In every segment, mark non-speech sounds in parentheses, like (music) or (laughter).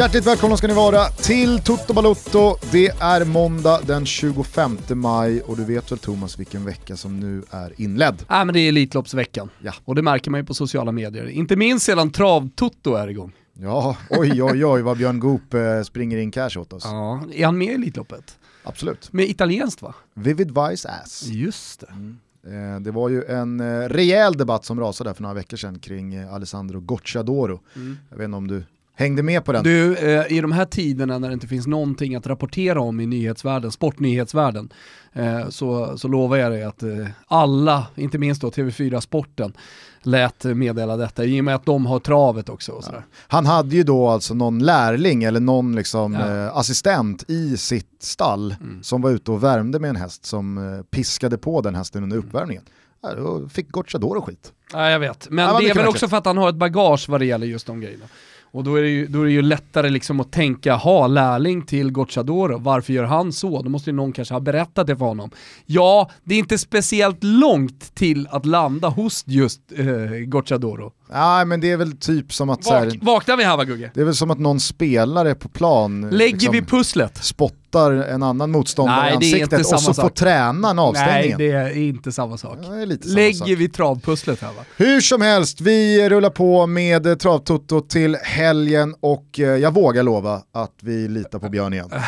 Hjärtligt välkomna ska ni vara till Toto Balotto. Det är måndag den 25 maj och du vet väl Thomas vilken vecka som nu är inledd? Ja, men det är Elitloppsveckan Ja. och det märker man ju på sociala medier. Inte minst sedan Trav-Toto är igång. Ja, oj oj oj vad Björn Goop eh, springer in cash åt oss. Ja. Är han med i Elitloppet? Absolut. Med italienskt va? Vivid Vice Ass. Just det. Eh, Det var ju en eh, rejäl debatt som rasade för några veckor sedan kring Alessandro Gocciadoro. Jag vet inte om du hängde med på den? Du, eh, i de här tiderna när det inte finns någonting att rapportera om i nyhetsvärlden, sportnyhetsvärlden, eh, så, så lovar jag dig att eh, alla, inte minst då TV4 Sporten, lät meddela detta i och med att de har travet också. Och sådär. Han hade ju då alltså någon lärling eller någon liksom, Ja. Mm. eh, assistent i sitt stall som var ute och värmde med en häst som eh, piskade på den hästen under uppvärmningen. Ja, då fick Gocciadoro skit. Ja, jag vet. Men Ja, det är väl också för att han har ett bagage vad det gäller just de grejerna. Och då är det ju, då är det ju lättare liksom att tänka, ha lärling till Gocciadoro, varför gör han så? Då måste ju någon kanske ha berättat det för honom. Ja, det är inte speciellt långt till att landa hos just eh, Gocciadoro. Nej men det är väl typ som att så här, Vak, vaknar vi här va Gugge? det är väl som att någon spelare på plan Lägger liksom vi pusslet? spottar en annan motståndare Nej, i ansiktet och så samma får sak. tränaren Nej, avstängningen. det är inte samma sak. Ja, samma Lägger sak. vi travpusslet här va? Hur som helst, vi rullar på med Travtoto till helgen och eh, jag vågar lova att vi litar på Björn igen. (laughs)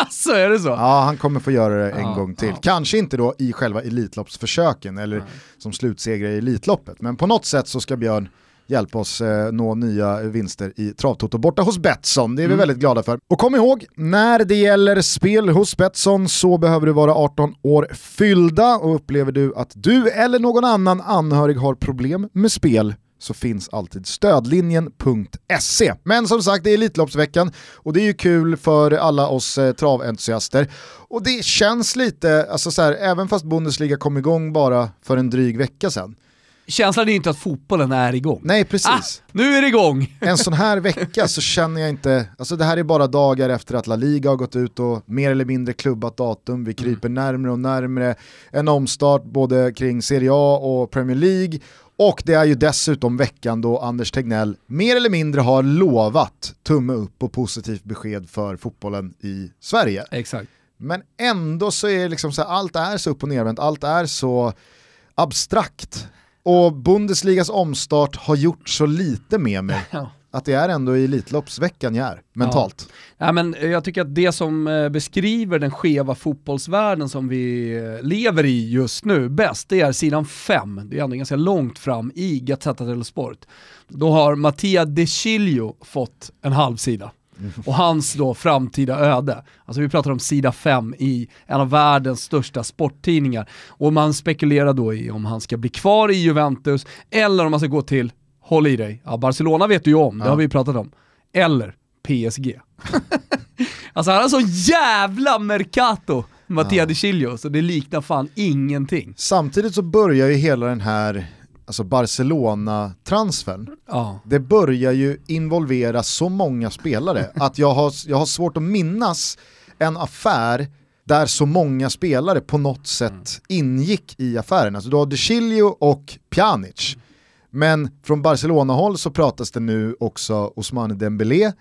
Alltså är det så? Ja, han kommer få göra det en Ja, gång till. ja. Kanske inte då i själva Elitloppsförsöken eller som slutsegrare i Elitloppet, men på något sätt så ska Björn hjälpa oss eh, nå nya vinster i Travtoto borta hos Betsson. Det är vi Mm. väldigt glada för. Och kom ihåg, när det gäller spel hos Betsson så behöver du vara 18 år fyllda och upplever du att du eller någon annan anhörig har problem med spel så finns alltid stödlinjen.se. Men som sagt, det är Elitloppsveckan och det är ju kul för alla oss eh, traventusiaster. Och det känns lite, alltså så här, även fast Bundesliga kom igång bara för en dryg vecka sedan. Känslan är ju inte att fotbollen är igång. Nej, Ah, precis. nu är det igång! (laughs) En sån här vecka så känner jag inte, alltså det här är bara dagar efter att La Liga har gått ut och mer eller mindre klubbat datum, vi kryper närmre och närmre en omstart både kring Serie A och Premier League och det är ju dessutom veckan då Anders Tegnell mer eller mindre har lovat tumme upp och positivt besked för fotbollen i Sverige. Exakt. Men ändå så är det liksom så här, allt är så upp och nervänt, allt är så abstrakt. Och Bundesligas omstart har gjort så lite med mig. (laughs) att det är ändå i Elitloppsveckan jag är, mentalt. Ja, men eh, jag tycker att det som eh, beskriver den skeva fotbollsvärlden som vi eh, lever i just nu bäst, det är sidan 5. Det är ändå ganska långt fram i Gazzetta dello Sport. Då har Mattia De Chilio fått en halv sida. Och hans då framtida öde. Alltså vi pratar om sida 5 i en av världens största sporttidningar. Och man spekulerar då i om han ska bli kvar i Juventus eller om han ska gå till, håll i dig, ja, Barcelona vet du ju om, det Ja. har vi ju pratat om. Eller PSG. (laughs) Alltså han har så jävla mercato, Mattia De Chilio, så det liknar fan ingenting. Samtidigt så börjar ju hela den här alltså Barcelona-transfern, Ja. det börjar ju involvera så många spelare (laughs) att jag har, jag har svårt att minnas en affär där så många spelare på något sätt ingick i affären. Alltså du har De Chilio och Pjanic. Men från Barcelona-håll så pratas det nu också Ousmane Dembélé,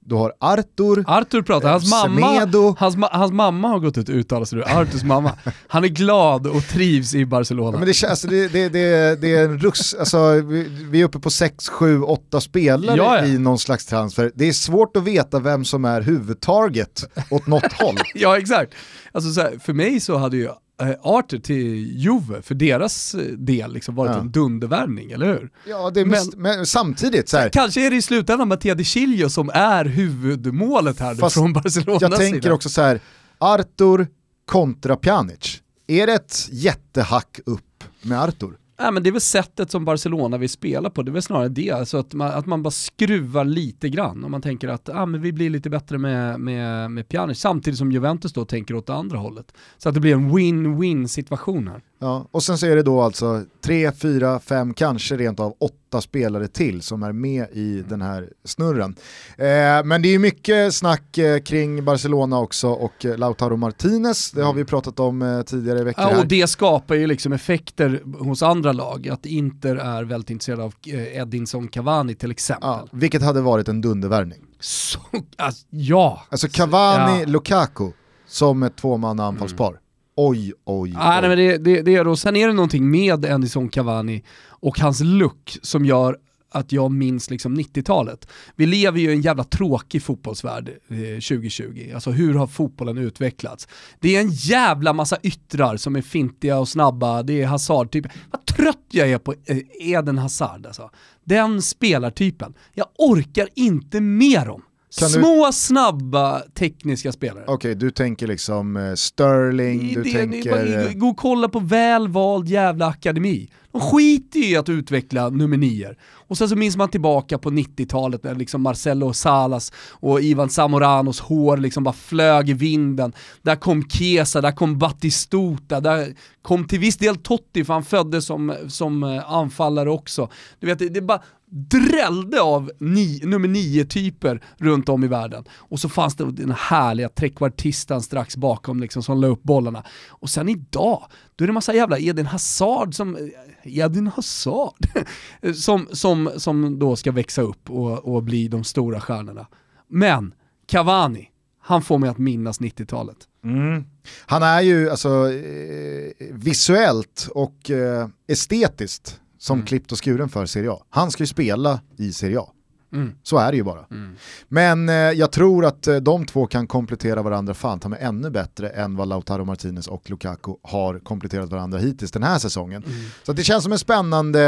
du har Artur, Arthur pratar, hans mamma, Semedo. hans, ma- hans mamma har gått ut och uttalat sig nu, Arthurs mamma. (laughs) Han är glad och trivs i Barcelona. Ja, men det, känns- alltså, det, det, det, det är en russ, alltså, vi, vi är uppe på 6, 7, 8 spelare Ja, ja. i någon slags transfer. Det är svårt att veta vem som är huvudtarget åt något håll. (laughs) Ja exakt. Alltså, så här, för mig så hade ju eh, Arthur till Juve, för deras eh, del, liksom varit Ja. en dundervärvning, eller hur? Ja, det är men, men samtidigt, så här, Kanske är det i slutändan Mattia De Chilio som är huvudmålet här Fast från Barcelonas jag tänker sida. också så här, Artur kontra Pjanic. Är det ett jättehack upp med Artur? Nej, men det är väl sättet som Barcelona vill spela på, det är väl snarare det. Alltså att, man, att man bara skruvar lite grann. Om man tänker att ah, men vi blir lite bättre med, med, med Pjanic, samtidigt som Juventus då tänker åt det andra hållet. Så att det blir en win-win situation här. Ja, och sen så är det då alltså tre, fyra, fem, kanske rent av åtta spelare till som är med i den här snurren. Eh, men det är mycket snack eh, kring Barcelona också och eh, Lautaro Martinez, det har vi pratat om eh, tidigare i veckan. Ja, och det skapar ju liksom effekter hos andra lag, att Inter är väldigt intresserad av Edinson Cavani till exempel. Ja, vilket hade varit en dundervärvning. Så, alltså, ja. Alltså Cavani, Ja. Lukaku som ett tvåmanna anfallspar. Mm. Oj, oj, Ah, nej, oj. men det, det, det är då. Sen är det någonting med Edison Cavani och hans look som gör att jag minns liksom 90-talet. Vi lever ju i en jävla tråkig fotbollsvärld eh, 2020. Alltså hur har fotbollen utvecklats? Det är en jävla massa yttrar som är fintiga och snabba, det är Hazard typ. Vad trött jag är på eh, Eden Hazard alltså. Den spelartypen. Jag orkar inte med dem. Kan du- Små, snabba, tekniska spelare. Okej, du tänker liksom eh, Sterling, du Det- tänker... eh, Gå och kolla på välvald jävla akademi. De skiter ju i att utveckla nummer nior. Och sen så minns man tillbaka på 90-talet när liksom Marcelo Salas och Ivan Zamoranos hår liksom bara flög i vinden. Där kom Chiesa, där kom Battistuta, där kom till viss del Totti för han föddes som, som eh, anfallare också. Du vet, det, det bara drällde av ni, nummer nio-typer runt om i världen. Och så fanns det den härliga trekvartistan strax bakom liksom, som la upp bollarna. Och sen idag, då är det massa jävla Edin Hazard som, eh, Edin Hazard, (laughs) som, som, som då ska växa upp och, och bli de stora stjärnorna. Men Cavani, han får mig att minnas 90-talet. Mm. Han är ju alltså eh, visuellt och eh, estetiskt som Mm. klippt och skuren för Serie A. Han ska ju spela i Serie A. Mm. Så är det ju bara. Mm. Men eh, jag tror att eh, de två kan komplettera varandra fan ta mig ännu bättre än vad Lautaro Martinez och Lukaku har kompletterat varandra hittills den här säsongen. Mm. Så det känns som en spännande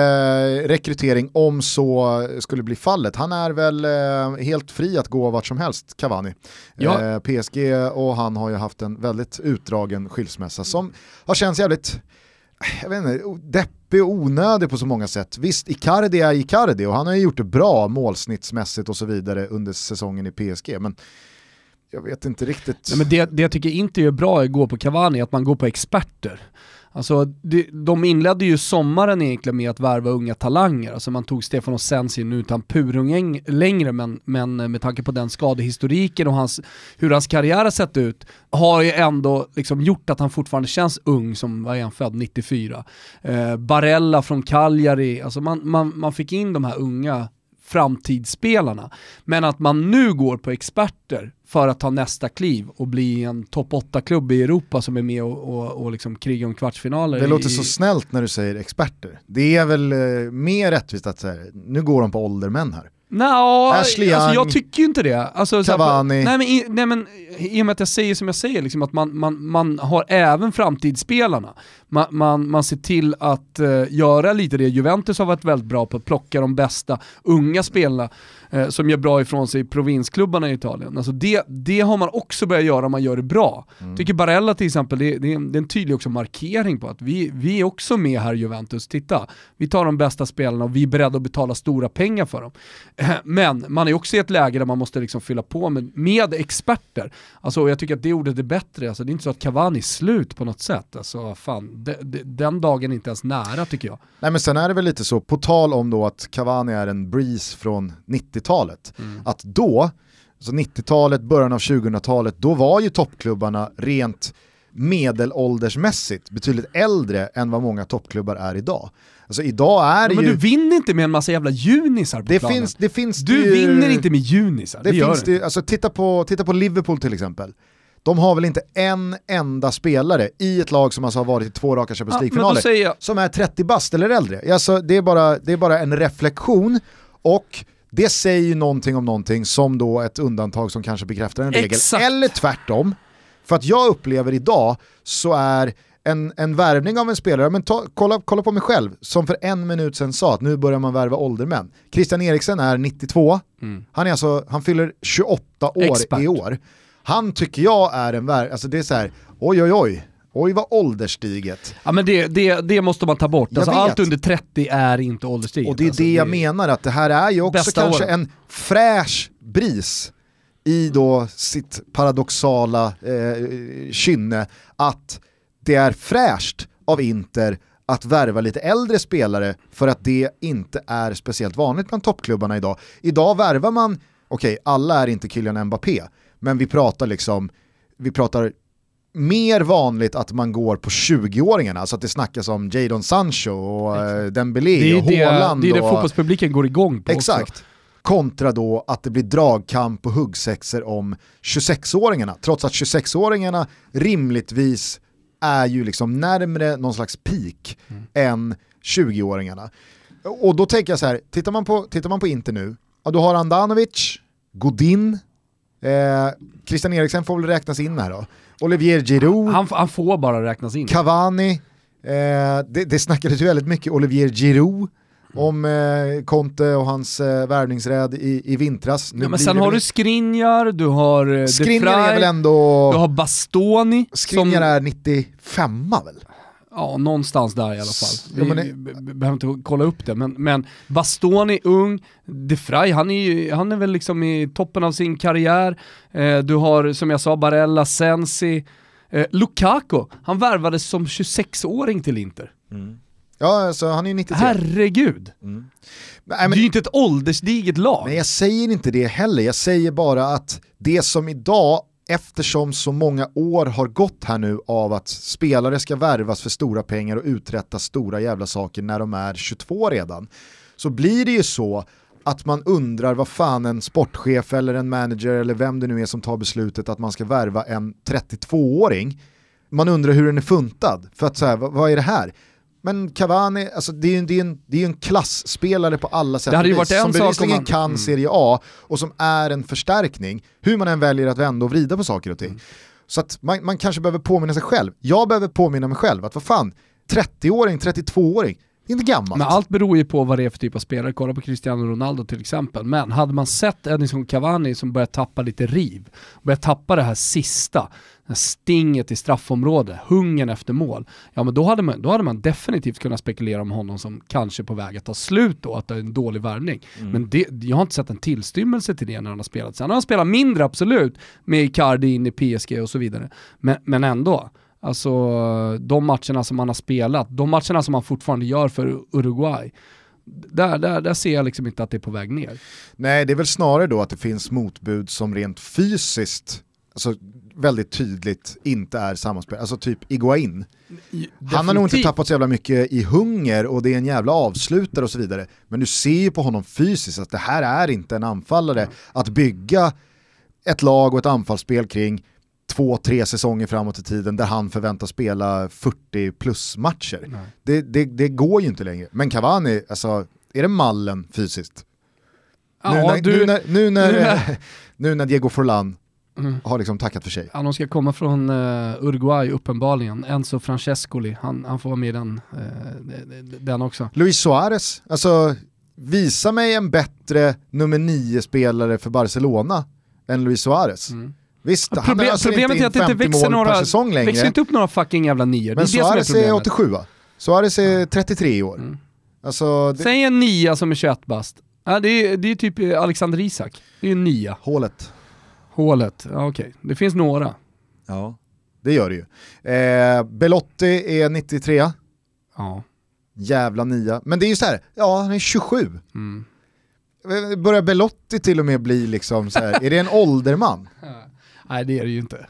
rekrytering om så skulle bli fallet. Han är väl eh, helt fri att gå vart som helst, Cavani. Ja. Eh, PSG och han har ju haft en väldigt utdragen skilsmässa som har känts jävligt jag vet inte, deppig och onödig på så många sätt. Visst, Icardi är Icardi och han har ju gjort det bra målsnittsmässigt och så vidare under säsongen i PSG, men jag vet inte riktigt. Nej, men det, det jag tycker inte är bra är att gå på Cavani, är att man går på experter. Alltså, det, de inledde ju sommaren egentligen med att värva unga talanger. Alltså man tog Stefano Sensi, nu utan purung längre, men, men med tanke på den skadehistoriken och hans, hur hans karriär har sett ut, har ju ändå liksom gjort att han fortfarande känns ung, som var han född 94. Eh, Barella från Cagliari, alltså man, man, man fick in de här unga framtidsspelarna. Men att man nu går på experter för att ta nästa kliv och bli en topp 8-klubb i Europa som är med och, och, och liksom krigar om kvartsfinaler. Det låter i, så snällt när du säger experter. Det är väl eh, mer rättvist att säga nu går de på åldermän här. Nå, Ashley alltså jag tycker ju inte det. Alltså, så här, Cavani. nej, men, i, nej men i och med att jag säger som jag säger, liksom, att man, man, man har även framtidsspelarna. Man, man, man ser till att eh, göra lite det Juventus har varit väldigt bra på, att plocka de bästa unga spelarna eh, som gör bra ifrån sig i provinsklubbarna i Italien. Alltså det, det har man också börjat göra om man gör det bra. Mm. Tycker Barella till exempel, det, det, är en, det är en tydlig också markering på att vi, vi är också med här Juventus, titta, vi tar de bästa spelarna och vi är beredda att betala stora pengar för dem. Eh, Men man är också i ett läge där man måste liksom fylla på med, med experter. Alltså, och jag tycker att det ordet är bättre, alltså, det är inte så att Cavani är slut på något sätt. Alltså, fan, de, de, den dagen är inte ens nära tycker jag. Nej men sen är det väl lite så, på tal om då att Cavani är en breeze från 90-talet, att då, så 90-talet, början av 2000-talet, då var ju toppklubbarna rent medelåldersmässigt betydligt äldre än vad många toppklubbar är idag. Alltså idag är det Men ju... du vinner inte med en massa jävla junisar på det planen. finns, det finns du ju, vinner inte med junisar, det, Det, finns det, alltså, titta, på, titta på Liverpool till exempel. De har väl inte en enda spelare i ett lag som alltså har varit i två raka Champions Ja, men League-finaler säger jag, som är 30 bast eller äldre. Alltså, det, är bara, det är bara en reflektion och det säger ju någonting om någonting som då ett undantag som kanske bekräftar en regel. Exakt. Eller tvärtom. För att jag upplever idag så är en, en värvning av en spelare, men ta, kolla, kolla på mig själv, som för en minut sedan sa att nu börjar man värva åldermän. Christian Eriksen är 92, Mm. han, är alltså, han fyller 28 år Expert. i år. Han tycker jag är en värv, alltså det är så här, oj oj oj, oj vad ålderstiget. Ja men det, det, det måste man ta bort. Alltså, allt under 30 är inte ålderstiget. Och det är alltså, det jag menar, att det här är ju också kanske åren. en fräsch bris i då sitt paradoxala eh, kynne att det är fräscht av Inter att värva lite äldre spelare för att det inte är speciellt vanligt bland toppklubbarna idag. Idag värvar man, okej okay, alla är inte Kylian Mbappé, men vi pratar liksom, vi pratar mer vanligt att man går på 20-åringarna, alltså att det snackas om Jadon Sancho och uh, Dembélé och Haaland. Det är det och, fotbollspubliken går igång på Exakt. Också. Kontra då att det blir dragkamp och huggsexer om 26-åringarna, trots att 26-åringarna rimligtvis är ju liksom närmre någon slags peak mm. än 20-åringarna. Och då tänker jag så här, tittar man på, tittar man på Inter nu, ja, då har Andanovic, Godin, eh, Christian Eriksen får väl räknas in här då, Olivier Giroud, han, han får bara räknas in. Cavani, eh, det, det snackades ju väldigt mycket Olivier Giroud, om eh, Conte och hans eh, värvningsräd i, i vintras. Nu ja, men sen har du Skriniar, du har eh, Skriniar är väl ändå... Du har Bastoni. Skriniar som... är 95 väl? Ja, någonstans där i alla fall. Vi, ja, det... behöver inte kolla upp det, men, men Bastoni ung, De Frey, han är, han är väl liksom i toppen av sin karriär. Eh, du har, som jag sa, Barella, Sensi, eh, Lukaku, han värvades som 26-åring till Inter. Mm. Ja, alltså, han är ju 93. Herregud! Mm. Nej, men, det är ju inte ett åldersdiget lag. Nej, jag säger inte det heller. Jag säger bara att det som idag, eftersom så många år har gått här nu av att spelare ska värvas för stora pengar och uträtta stora jävla saker när de är 22 redan, så blir det ju så att man undrar vad fan en sportchef eller en manager eller vem det nu är som tar beslutet att man ska värva en 32-åring man undrar hur den är funtad. För att så här, vad, vad är det här? Men Cavani, alltså det är en, det är en, det är en klassspelare på alla sätt det hade ju varit en som bevisligen man... kan mm. Serie A och som är en förstärkning, hur man än väljer att vända och vrida på saker och ting. Mm. Så att man, man kanske behöver påminna sig själv, jag behöver påminna mig själv att vad fan, 30-åring, 32-åring, det är inte gammalt. Men allt beror ju på vad det är för typ av spelare, kolla på Cristiano Ronaldo till exempel. Men hade man sett Edinson Cavani som börjar tappa lite riv, börjar tappa det här sista, stinget i straffområdet, hungern efter mål, ja men då hade, man, då hade man definitivt kunnat spekulera om honom som kanske på väg att ta slut då, att det är en dålig värvning. Mm. Men det, jag har inte sett en tillstymmelse till det när han har spelat. Sen har han spelat mindre absolut, med Icardi in i PSG och så vidare. Men, men ändå, alltså de matcherna som han har spelat, de matcherna som han fortfarande gör för Uruguay, där, där, där ser jag liksom inte att det är på väg ner. Nej, det är väl snarare då att det finns motbud som rent fysiskt alltså, väldigt tydligt inte är sammanspel. Alltså typ Iguain. Definitivt. Han har nog inte tappat så jävla mycket i hunger och det är en jävla avslutare och så vidare. Men du ser ju på honom fysiskt att det här är inte en anfallare att bygga ett lag och ett anfallsspel kring två, tre säsonger framåt i tiden där han förväntas spela 40 plus matcher. Det, det, det, går ju inte längre. Men Cavani, alltså, är det mallen fysiskt? Ja, nu, när, du, nu, när, nu, när, nu när (laughs) Diego Forlan mm. har liksom tackat för sig. Ja, de ska komma från uh, Uruguay uppenbarligen. Enzo Francescoli, han, han får vara med i den, uh, den också. Luis Suarez, alltså visa mig en bättre nummer nio spelare för Barcelona än Luis Suarez. Mm. Visst, Problem, han är alltså problemet inte är att det inte växer några, växer inte upp några fucking jävla nior. Men Suarez är, är 87 va? Suarez är 33 i år. Mm. Alltså, det... Säg en nia som är 21 bast. Ja, det, är, det är typ Alexander Isak. Det är en nia. Hålet. Hålet, ja, okej. Okay. Det finns några. Ja, det gör det ju. Eh, Belotti är 93. Ja. Jävla nia. Men det är ju så här, ja han är 27. Mm. Börjar Belotti till och med bli liksom så här, är det en (laughs) ålderman? Nej det är det ju inte.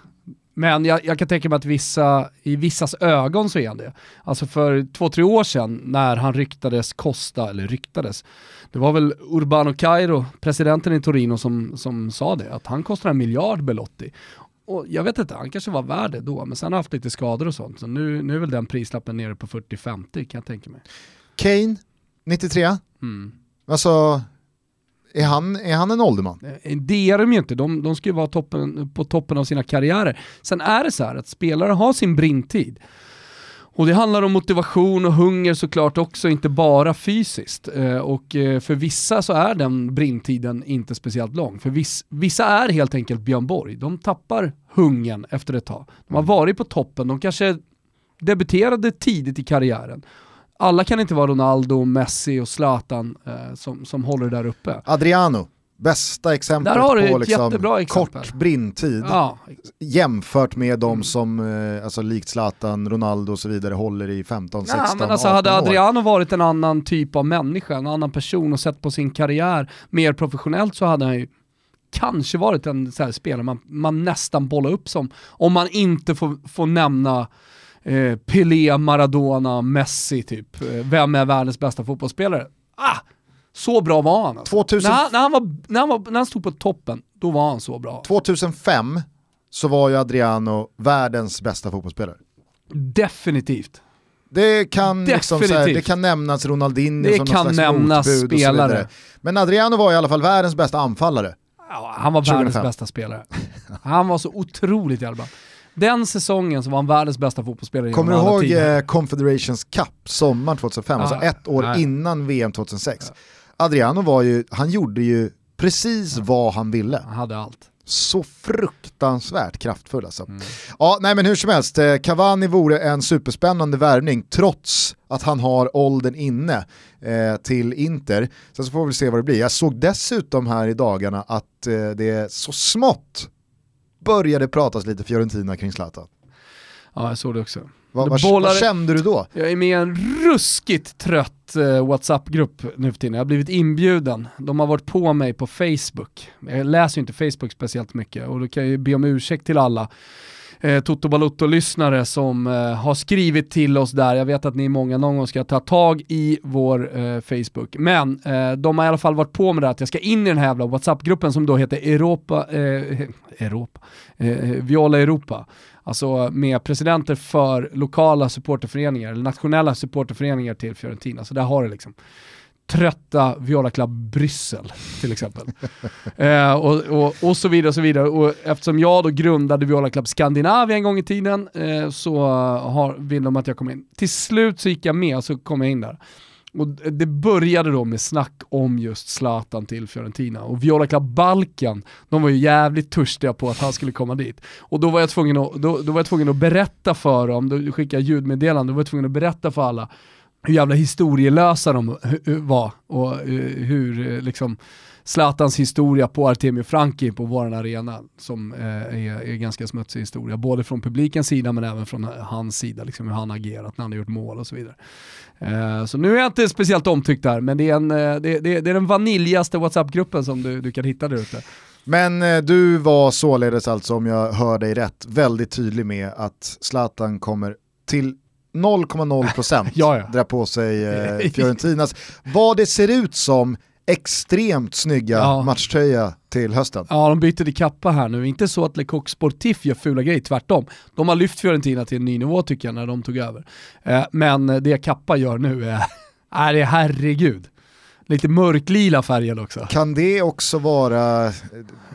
Men jag, jag, kan tänka mig att vissa, i vissas ögon så är han det. Alltså för två, tre år sedan när han ryktades kosta, eller ryktades, det var väl Urbano Cairo, presidenten i Torino, som, som sa det, att han kostar en miljard Belotti. Och jag vet inte, han kanske var värd det då, men sen har han haft lite skador och sånt. Så nu, nu är väl den prislappen nere på 40-50 kan jag tänka mig. Kane, 93. Mm. Alltså, är han, är han en ålderman? Eh, det är de ju inte, de, de ska ju vara toppen, på toppen av sina karriärer. Sen är det så här att spelare har sin brintid. Och det handlar om motivation och hunger såklart också, inte bara fysiskt. Eh, och eh, för vissa så är den brintiden inte speciellt lång. För viss, vissa är helt enkelt Björn Borg. De tappar hungern efter ett tag. De har varit på toppen, de kanske debuterade tidigt i karriären alla kan inte vara Ronaldo, Messi och Zlatan eh, som, som håller där uppe. Adriano, Bästa exemplet Där har du på liksom exempel. kort brintid Ja, jämfört med de Mm. som, eh, alltså likt Zlatan, Ronaldo och så vidare, håller i 15, 16, Nej, men alltså 18 hade år. Adriano varit en annan typ av människa, en annan person och sett på sin karriär mer professionellt så hade han ju kanske varit en så här spelare man, man nästan bollar upp som. Om man inte får, får nämna eh, Pelé, Maradona, Messi typ. Eh, Vem är världens bästa fotbollsspelare? Ah! Så bra var han alltså. 2000 När, han, när, han var, när, han var, när han stod på toppen, då var han så bra. 2005 så var ju Adriano världens bästa fotbollsspelare. Definitivt. Det kan, liksom här, det kan nämnas Ronaldinho Det som kan någon slags nämnas motbud och så spelare. vidare. Men Adriano var i alla fall världens bästa anfallare. Ja, han var världens 2005. bästa spelare. Han var så otroligt jävla. Den säsongen så var han världens bästa fotbollsspelare Kommer du ihåg tider. eh, Confederations Cup sommaren 2005, Ja, alltså ett år nej. innan VM 2006? Adriano var ju, han gjorde ju precis vad han ville. Han hade allt. Så fruktansvärt kraftfull alltså. Mm. Ja, nej men hur som helst, eh, Cavani vore en superspännande värvning trots att han har åldern inne eh, till Inter. Sen så får vi se vad det blir. Jag såg dessutom här i dagarna att eh, det så smått började pratas lite Fiorentina kring Zlatan. Ja, jag såg det också. Vad, Det vad, bollar- vad kände du då? Jag är med i en ruskigt trött eh, WhatsApp-grupp nu för tiden. Jag har blivit inbjuden. De har varit på mig på Facebook. Jag läser ju inte Facebook speciellt mycket och då kan jag ju be om ursäkt till alla eh, Toto Balutto-lyssnare som eh, har skrivit till oss där. Jag vet att ni är många, någon gång ska jag ta tag i vår eh, Facebook. Men eh, de har i alla fall varit på med det att jag ska in i den här jävla WhatsApp-gruppen som då heter Europa, eh, (laughs) Europa, eh, Viola Europa. Alltså med presidenter för lokala supporterföreningar, eller nationella supporterföreningar till Fiorentina. Så där har du liksom trötta Viola Club Bryssel till exempel. (laughs) eh, och, och, och så vidare och så vidare. Och eftersom jag då grundade Viola Club Skandinavien en gång i tiden eh, så har, vill de att jag kommer in. Till slut så gick jag med och så kom jag in där. Och det började då med snack om just Zlatan till Fiorentina. Och Viola Club Balkan, de var ju jävligt törstiga på att han skulle komma dit. Och då var jag tvungen att, då, då var jag tvungen att berätta för dem, då skickade jag ljudmeddelanden då var jag tvungen att berätta för alla hur jävla historielösa de var och eh, hur eh, liksom Zlatans historia på Artemio Franki på vår arena som eh, är, är ganska smutsig historia, både från publikens sida men även från hans sida, liksom hur han agerat när han har gjort mål och så vidare. Så nu är jag inte speciellt omtyckt där, men det är, en, det, det, det är den vaniljaste WhatsApp-gruppen som du, du kan hitta där ute. Men du var således alltså, om jag hör dig rätt, väldigt tydlig med att Zlatan kommer till 0,0% (laughs) Ja, ja. dra på sig eh, (laughs) Fiorentinas, vad det ser ut som, extremt snygga Ja. matchtröja till hösten. Ja, de byter till kappa här nu. Inte så att Le Coq Sportif gör fula grejer, tvärtom. De har lyft Fiorentina till en ny nivå tycker jag när de tog över. Eh, men det kappa gör nu är, (laughs) är det herregud. Lite mörklila färger också. Kan det också vara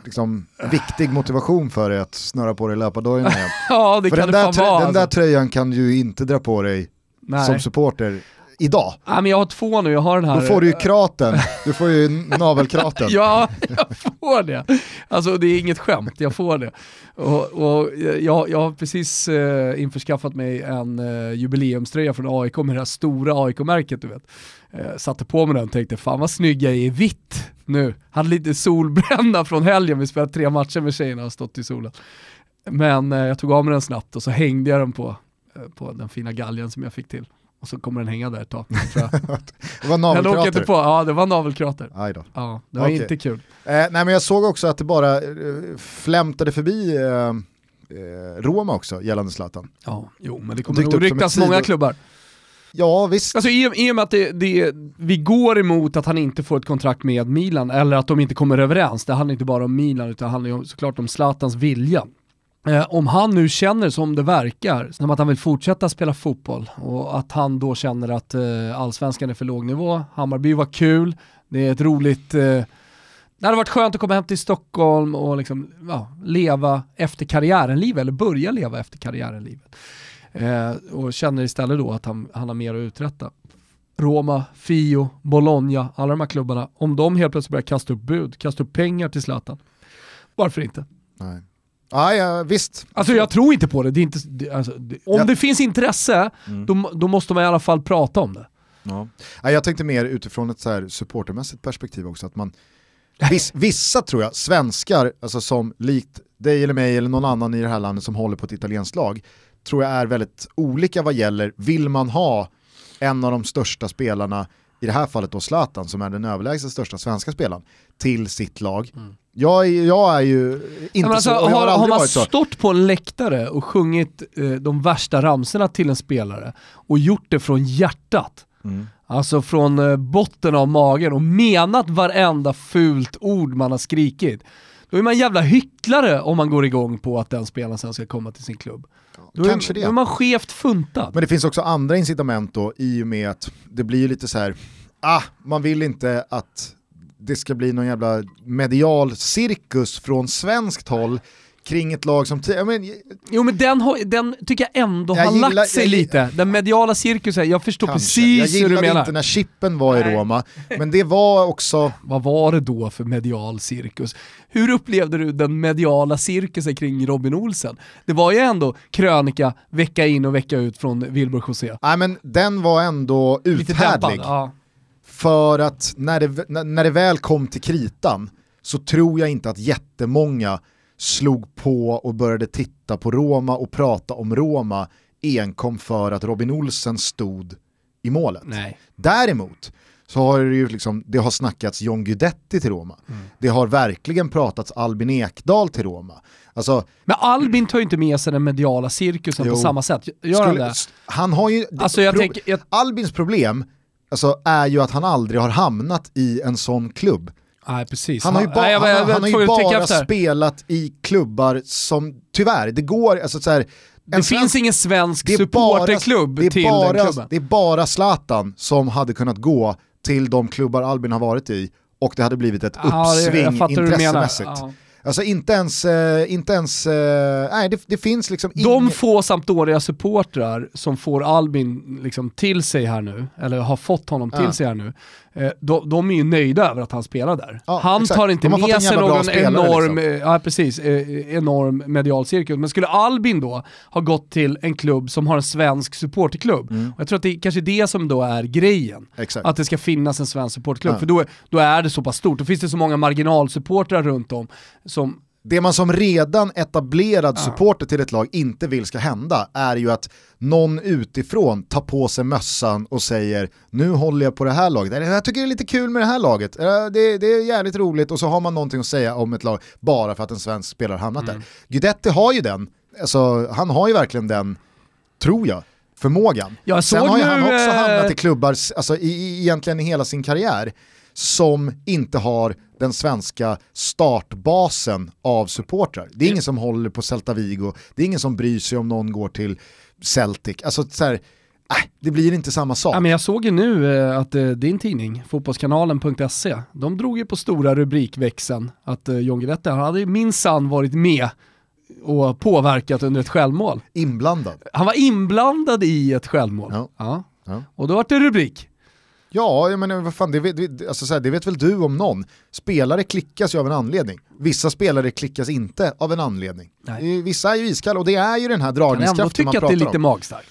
liksom, viktig motivation för dig att snöra på dig löpardojorna igen? (laughs) Ja, det för kan den, det där, fan vara. den där alltså. tröjan kan du ju inte dra på dig Nej. som supporter idag. Ja, men jag har två nu, jag har den här. Då får du ju kraten, du får ju navelkraten. (laughs) Ja, jag får det. Alltså det är inget skämt, jag får det. Och, och jag, jag har precis eh, införskaffat mig en eh, jubileumströja från AIK med det här stora AIK-märket du vet. Eh, satte på mig den och tänkte fan vad snygg jag är i vitt nu. Hade lite solbränna från helgen, vi spelade tre matcher med tjejerna och stått i solen. Men eh, jag tog av mig den snabbt och så hängde jag den på, eh, på den fina galgen som jag fick till. Och så kommer den hänga där ett tag. (laughs) Det var inte navelkrater. på, ja det var navelkrater. Aj då. Ja, det var Okej. inte kul. Eh, nej men jag såg också att det bara eh, flämtade förbi eh, Roma också gällande Zlatan. Ja, jo men det kommer nog ryckas många klubbar. Ja visst, Alltså i, i och med att det, det, vi går emot att han inte får ett kontrakt med Milan, eller att de inte kommer överens, det handlar inte bara om Milan utan det handlar ju såklart om Zlatans vilja. Eh, om han nu känner som det verkar, som att han vill fortsätta spela fotboll och att han då känner att eh, allsvenskan är för låg nivå, Hammarby var kul, det är ett roligt eh, det hade varit skönt att komma hem till Stockholm och liksom, ja, leva efter karriären-livet, eller börja leva efter karriären-livet. Eh, och känner istället då att han, han har mer att uträtta. Roma, Fio, Bologna, alla de här klubbarna, om de helt plötsligt börjar kasta upp bud, kasta upp pengar till Zlatan, varför inte? nej. Ah, ja, visst. Alltså jag tror inte på det, det, är inte, det, alltså, det om Ja. det finns intresse, Mm. då, då måste man i alla fall prata om det. Ja. Jag tänkte mer utifrån ett så här supportermässigt perspektiv också, att man, Viss, vissa tror jag, svenskar, alltså som likt dig eller mig eller någon annan i det här landet som håller på ett italienskt lag, tror jag är väldigt olika vad gäller, vill man ha en av de största spelarna, i det här fallet då Zlatan som är den överlägset största svenska spelaren, till sitt lag. Mm. Jag, jag, är ju inte alltså, så, och jag har, har, har man stått på en läktare och sjungit eh, de värsta ramserna till en spelare och gjort det från hjärtat, mm. alltså från eh, botten av magen och menat varenda fult ord man har skrikit, då är man jävla hycklare om man går igång på att den spelaren sen ska komma till sin klubb. Då Kanske är, det. Då är man skevt funtad. Men det finns också andra incitament då i och med att det blir lite så här, ah, man vill inte att det ska bli någon jävla medial cirkus från svenskt håll kring ett lag som... Men, jo men den, har, den tycker jag ändå jag har gillar, lagt sig jag, lite. Den mediala cirkusen, jag förstår kanske. precis hur du menar. Jag gillade inte när Chippen var Nej. i Roma, men det var också... (laughs) Vad var det då för medial cirkus? Hur upplevde du den mediala cirkusen kring Robin Olsen? Det var ju ändå krönika vecka in och vecka ut från Wilbur José. Nej men den var ändå uthärdlig. Ja. För att när det, när det väl kom till kritan så tror jag inte att jättemånga slog på och började titta på Roma och prata om Roma enkom för att Robin Olsen stod i målet. Nej. Däremot så har det ju liksom, det har snackats John Guidetti till Roma. Mm. Det har verkligen pratats Albin Ekdal till Roma. Alltså, men Albin tar ju inte med sig den mediala cirkusen jo, på samma sätt. Gör han det? Han har ju, alltså jag pro, tänk, jag... Albins problem alltså, är ju att han aldrig har hamnat i en sån klubb. Nej, precis. Han har ju, ba Nej, han, han, han har ju bara spelat i klubbar som, tyvärr, det går, alltså så här, det svensk, finns ingen svensk supporterklubb till bara, den klubben. Det är bara Zlatan som hade kunnat gå till de klubbar Albin har varit i och det hade blivit ett ja, uppsving intressemässigt. Ja. Alltså inte ens, eh, inte ens eh, nej det, det, finns liksom De ing... få Sampdoria supportrar som får Albin liksom till sig här nu, eller har fått honom till ja. sig här nu, de, de, är ju nöjda över att han spelar där. Ja, han exakt. tar inte med sig någon enorm, liksom. Eh, ja, precis, eh, enorm medial cirkel. Men skulle Albin då ha gått till en klubb som har en svensk supporterklubb, mm. jag tror att det är kanske det som då är grejen, exakt. att det ska finnas en svensk supporterklubb, för då, då är det så pass stort, då finns det så många marginalsupportrar runt om som det man som redan etablerad supporter till ett lag inte vill ska hända är ju att någon utifrån tar på sig mössan och säger nu håller jag på det här laget, jag tycker det är lite kul med det här laget, det, det är jävligt roligt och så har man någonting att säga om ett lag bara för att en svensk spelare hamnat mm. där. Guidetti har ju den, alltså, han har ju verkligen den, tror jag, förmågan. Jag Sen har ju han också hamnat i klubbar, alltså, i, egentligen i hela sin karriär, som inte har den svenska startbasen av supportrar. Det är ingen som håller på Celta Vigo, det är ingen som bryr sig om någon går till Celtic. Alltså så här, äh, det blir inte samma sak. Ja, men jag såg ju nu eh, att eh, din tidning, fotbollskanalen.se, de drog ju på stora rubrikväxeln att eh, John Guidetti hade minsann varit med och påverkat under ett självmål. Inblandad. Han var inblandad i ett självmål. Ja. ja. ja. Och då var det rubrik. Ja, jag menar, vad fan, det, vet, alltså, så här, det vet väl du om någon. Spelare klickas ju av en anledning. Vissa spelare klickas inte av en anledning. Nej. Vissa är ju iskalla och det är ju den här dragningskraften man pratar om. Jag tycker att det är lite magstarkt.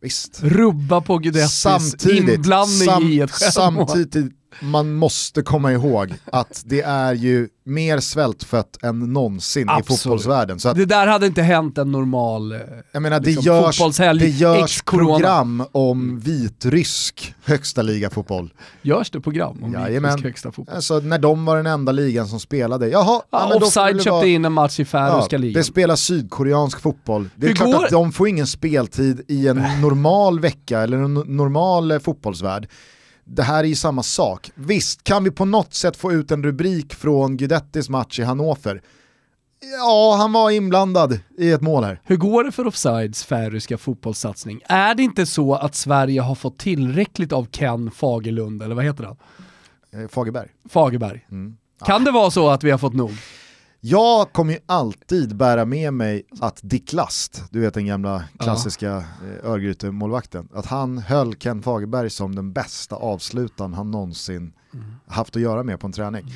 Visst. Rubba på Guidettis inblandning sam i ett självmål. Samtidigt man måste komma ihåg att det är ju mer svältfött än någonsin Absolut. i fotbollsvärlden. Så att, det där hade inte hänt en normal eh, jag menar, det liksom, görs, fotbollshelg Det görs program om vitrysk högsta liga-fotboll. Görs det program om Jajamän. vitrysk högsta fotboll? Alltså, när de var den enda ligan som spelade. Jaha, ja, ja, offside köpte vara, in en match i färöiska ja, ligan. Det spelar sydkoreansk fotboll. Det är Hur klart går? att de får ingen speltid i en normal vecka eller en normal eh, fotbollsvärld det här är ju samma sak. Visst, kan vi på något sätt få ut en rubrik från Guidettis match i Hannover? Ja, han var inblandad i ett mål här. Hur går det för Offsides färöiska fotbollssatsning? Är det inte så att Sverige har fått tillräckligt av Ken Fagerlund, eller vad heter han? Eh, Fagerberg. Fagerberg. Mm. Kan det vara så att vi har fått nog? Jag kommer ju alltid bära med mig att Dick Last, du vet den gamla klassiska ja. Eh, Örgryte-målvakten, att han höll Ken Fagerberg som den bästa avslutaren han någonsin mm. haft att göra med på en träning. Mm.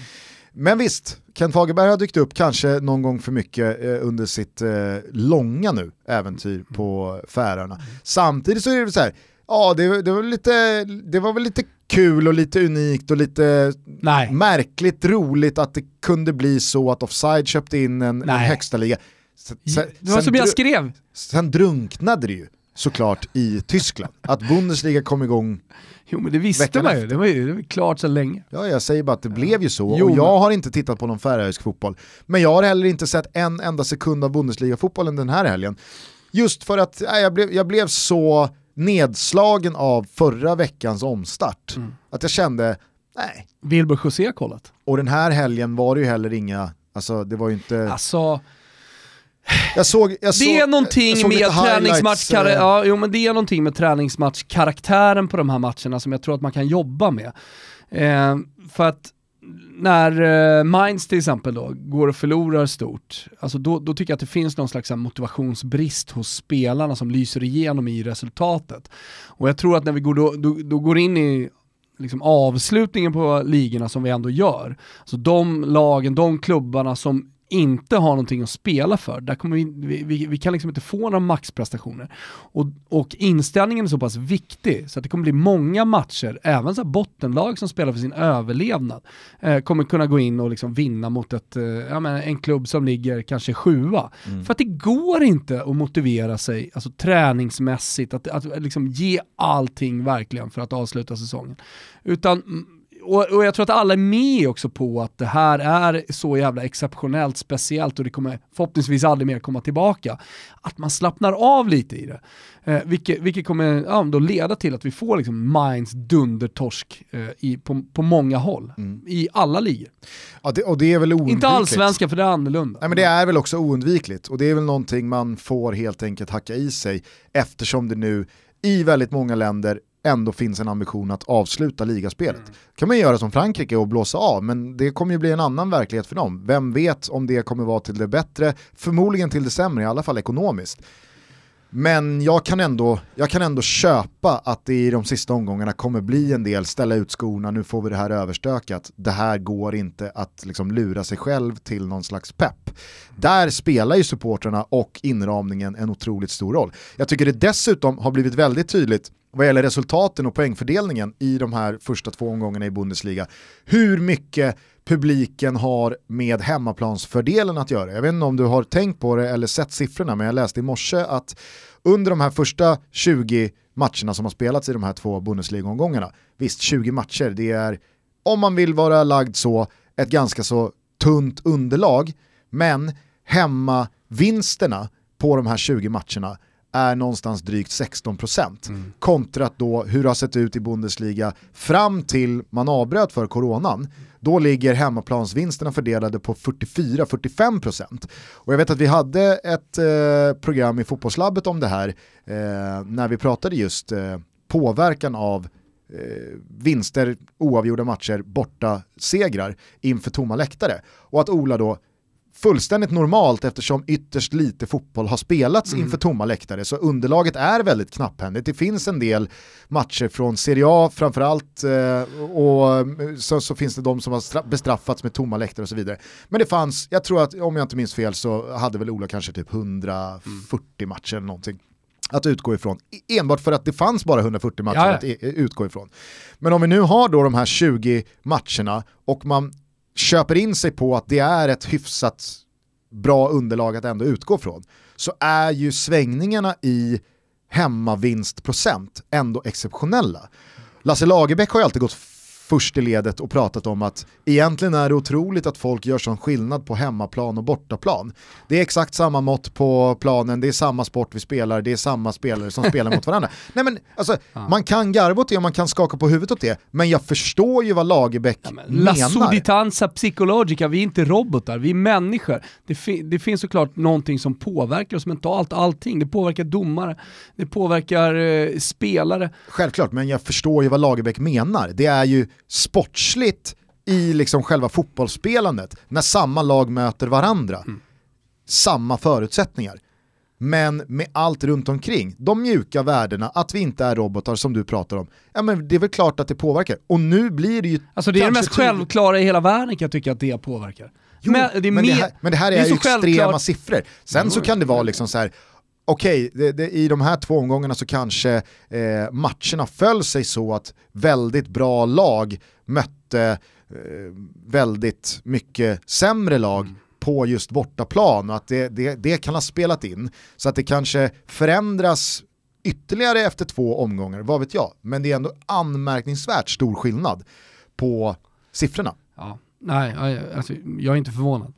Men visst, Ken Fagerberg har dykt upp kanske någon gång för mycket eh, under sitt eh, långa nu äventyr mm. på Färöarna. Samtidigt så är det så här, Ja, det, det, var lite, det var väl lite kul och lite unikt och lite Nej. märkligt roligt att det kunde bli så att Offside köpte in en, en högsta liga. Sen, sen, Det var som jag skrev. sen drunknade det ju såklart i Tyskland. Att Bundesliga kom igång, Jo men det visste man ju, det var ju det var klart så länge. ja jag säger bara att det blev ju så. Jo, och jag har inte tittat på någon färöisk fotboll. Men jag har heller inte sett en enda sekund av Bundesliga-fotbollen den här helgen. Just för att nej, jag, blev, jag blev så nedslagen av förra veckans omstart. Mm. Att jag kände, nej. Wilbur José kollat. Och den här helgen var det ju heller inga, alltså det var ju inte... Alltså, Jag såg, jag såg, det är någonting med lite highlights, träningsmatch, eh, ja, jo, men det är någonting med träningsmatchkaraktären på de här matcherna som jag tror att man kan jobba med. Eh, för att när eh, Mainz till exempel då går och förlorar stort, alltså då, då tycker jag att det finns någon slags motivationsbrist hos spelarna som lyser igenom i resultatet. Och jag tror att när vi går, då, då, då går in i liksom avslutningen på ligorna som vi ändå gör, så de lagen, de klubbarna som inte har någonting att spela för, där kommer vi, vi, vi, vi kan liksom inte få några maxprestationer. Och, och inställningen är så pass viktig så att det kommer bli många matcher, även så bottenlag som spelar för sin överlevnad, eh, kommer kunna gå in och liksom vinna mot ett, eh, ja, men en klubb som ligger kanske sjua. Mm. För att det går inte att motivera sig alltså, träningsmässigt, att, att liksom ge allting verkligen för att avsluta säsongen. Utan och, och jag tror att alla är med också på att det här är så jävla exceptionellt speciellt och det kommer förhoppningsvis aldrig mer komma tillbaka. Att man slappnar av lite i det. Eh, vilket, vilket kommer ja, då leda till att vi får liksom Minds dundertorsk eh, i, på, på många håll. Mm. I alla ligor. Ja, det, och det är väl oundvikligt. Inte allsvenska för det är annorlunda. Nej men det är väl också oundvikligt och det är väl någonting man får helt enkelt hacka i sig eftersom det nu i väldigt många länder ändå finns en ambition att avsluta ligaspelet. kan man göra som Frankrike och blåsa av, men det kommer ju bli en annan verklighet för dem. Vem vet om det kommer vara till det bättre, förmodligen till det sämre, i alla fall ekonomiskt. Men jag kan, ändå, jag kan ändå köpa att det i de sista omgångarna kommer bli en del ställa ut skorna, nu får vi det här överstökat. Det här går inte att liksom lura sig själv till någon slags pepp. Där spelar ju supportrarna och inramningen en otroligt stor roll. Jag tycker det dessutom har blivit väldigt tydligt vad gäller resultaten och poängfördelningen i de här första två omgångarna i Bundesliga, hur mycket publiken har med hemmaplansfördelen att göra. Jag vet inte om du har tänkt på det eller sett siffrorna, men jag läste i morse att under de här första 20 matcherna som har spelats i de här två Bundesliga-omgångarna, visst 20 matcher, det är, om man vill vara lagd så, ett ganska så tunt underlag, men hemmavinsterna på de här 20 matcherna är någonstans drygt 16% Mm. kontra att då hur det har sett ut i Bundesliga fram till man avbröt för coronan. Då ligger hemmaplansvinsterna fördelade på 44-45%. Och jag vet att vi hade ett eh, program i fotbollslabbet om det här eh, när vi pratade just eh, påverkan av eh, vinster, oavgjorda matcher, borta segrar inför tomma läktare. Och att Ola då fullständigt normalt eftersom ytterst lite fotboll har spelats Mm. inför tomma läktare så underlaget är väldigt knapphändigt. Det finns en del matcher från Serie A framförallt eh, och så, så finns det de som har stra- bestraffats med tomma läktare och så vidare. Men det fanns, jag tror att om jag inte minns fel så hade väl Ola kanske typ 140 matcher eller någonting att utgå ifrån. E- Enbart för att det fanns bara 140 matcher Ja, ja. att e- utgå ifrån. Men om vi nu har då de här 20 matcherna och man köper in sig på att det är ett hyfsat bra underlag att ändå utgå från, så är ju svängningarna i hemmavinstprocent ändå exceptionella. Lasse Lagerbäck har ju alltid gått först i ledet och pratat om att egentligen är det otroligt att folk gör sån skillnad på hemmaplan och bortaplan. Det är exakt samma mått på planen, det är samma sport vi spelar, det är samma spelare som spelar mot varandra. (laughs) Nej men alltså, man kan garva åt det och man kan skaka på huvudet åt det, men jag förstår ju vad Lagerbäck La menar. suditanza psychologica, vi är inte robotar, vi är människor. Det, fi- det finns såklart någonting som påverkar oss mentalt, allting. Det påverkar domare, det påverkar eh, spelare. Självklart, men jag förstår ju vad Lagerbäck menar. Det är ju sportsligt i liksom själva fotbollsspelandet när samma lag möter varandra. Samma förutsättningar. Men med allt runt omkring, de mjuka värdena, att vi inte är robotar som du pratar om, ja men det är väl klart att det påverkar. Och nu blir det ju Alltså det är det mest självklara i hela världen kan jag tycka att det påverkar. Jo, men det, är men, det här, men det här det är, är ju extrema självklart. siffror. Sen så kan det vara liksom så här, okej, okay, i de här två omgångarna så kanske eh, matcherna föll sig så att väldigt bra lag mötte eh, väldigt mycket sämre lag mm. på just bortaplan och att det, det, det kan ha spelat in. Så att det kanske förändras ytterligare efter två omgångar, vad vet jag. Men det är ändå anmärkningsvärt stor skillnad på siffrorna. Ja. Nej, alltså, jag är inte förvånad.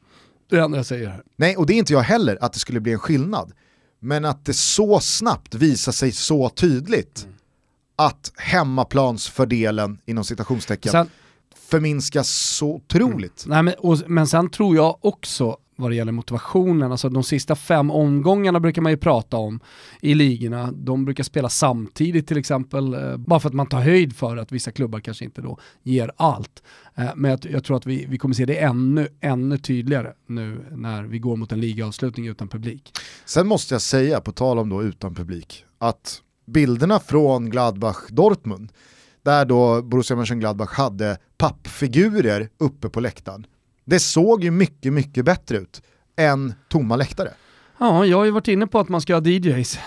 Det är det enda jag säger här. Nej, och det är inte jag heller att det skulle bli en skillnad. Men att det så snabbt visar sig så tydligt mm. att hemmaplansfördelen inom citationstecken sen, förminskas så otroligt. Mm. Nej, men, och, men sen tror jag också vad det gäller motivationen. Alltså de sista fem omgångarna brukar man ju prata om i ligorna. De brukar spela samtidigt till exempel, eh, bara för att man tar höjd för att vissa klubbar kanske inte då ger allt. Eh, men jag, jag tror att vi, vi kommer se det ännu, ännu tydligare nu när vi går mot en ligaavslutning utan publik. Sen måste jag säga, på tal om då utan publik, att bilderna från Gladbach-Dortmund, där då Borussia Mönchengladbach hade pappfigurer uppe på läktaren, det såg ju mycket, mycket bättre ut än tomma läktare. Ja, jag har ju varit inne på att man ska ha DJs.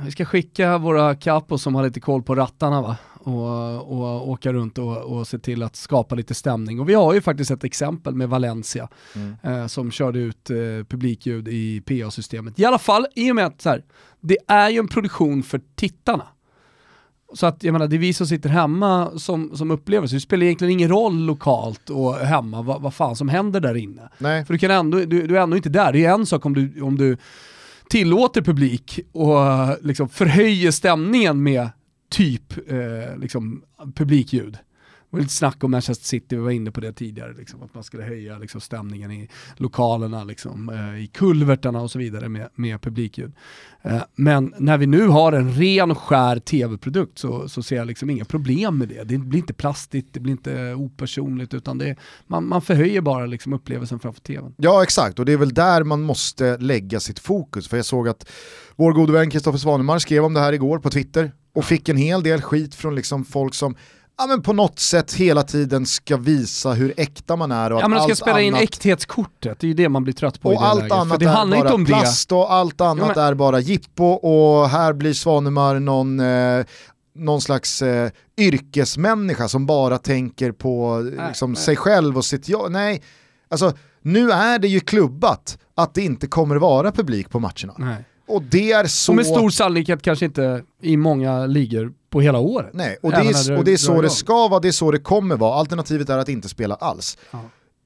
Vi ska skicka våra capos som har lite koll på rattarna va? Och, och åka runt och, och se till att skapa lite stämning. Och vi har ju faktiskt ett exempel med Valencia mm. eh, som körde ut eh, publikljud i PA-systemet. I alla fall i och med att så här, det är ju en produktion för tittarna. Så att jag menar, det är vi som sitter hemma som, som upplever så det spelar egentligen ingen roll lokalt och hemma vad, vad fan som händer där inne. Nej. För du, kan ändå, du, du är ändå inte där. Det är en sak om du, om du tillåter publik och liksom förhöjer stämningen med typ eh, liksom, publikljud var lite snack om Manchester City, vi var inne på det tidigare, liksom, att man skulle höja liksom, stämningen i lokalerna, liksom, eh, i kulvertarna och så vidare med, med publikljud. Eh, men när vi nu har en ren och skär tv-produkt så, så ser jag liksom inga problem med det. Det blir inte plastigt, det blir inte opersonligt, utan det, man, man förhöjer bara liksom, upplevelsen framför tvn. Ja exakt, och det är väl där man måste lägga sitt fokus. För jag såg att vår gode vän Kristoffer Svanemar skrev om det här igår på Twitter och fick en hel del skit från liksom folk som ja, men på något sätt hela tiden ska visa hur äkta man är. Och ja, men ska spela in äkthetskortet, det är ju det man blir trött på och i det allt läget. annat det handlar är bara inte om plast det. och allt annat ja, men... är bara jippo och här blir Svanemar någon, eh, någon slags eh, yrkesmänniska som bara tänker på nej, liksom, nej. sig själv och sitt jobb. Nej, alltså nu är det ju klubbat att det inte kommer vara publik på matcherna. Nej. Och det är så... Och med stor sannolikhet kanske inte i många ligor på hela året. Nej, och det, är, och det är så det ska vara, det är så det kommer vara. Alternativet är att inte spela alls. Ja.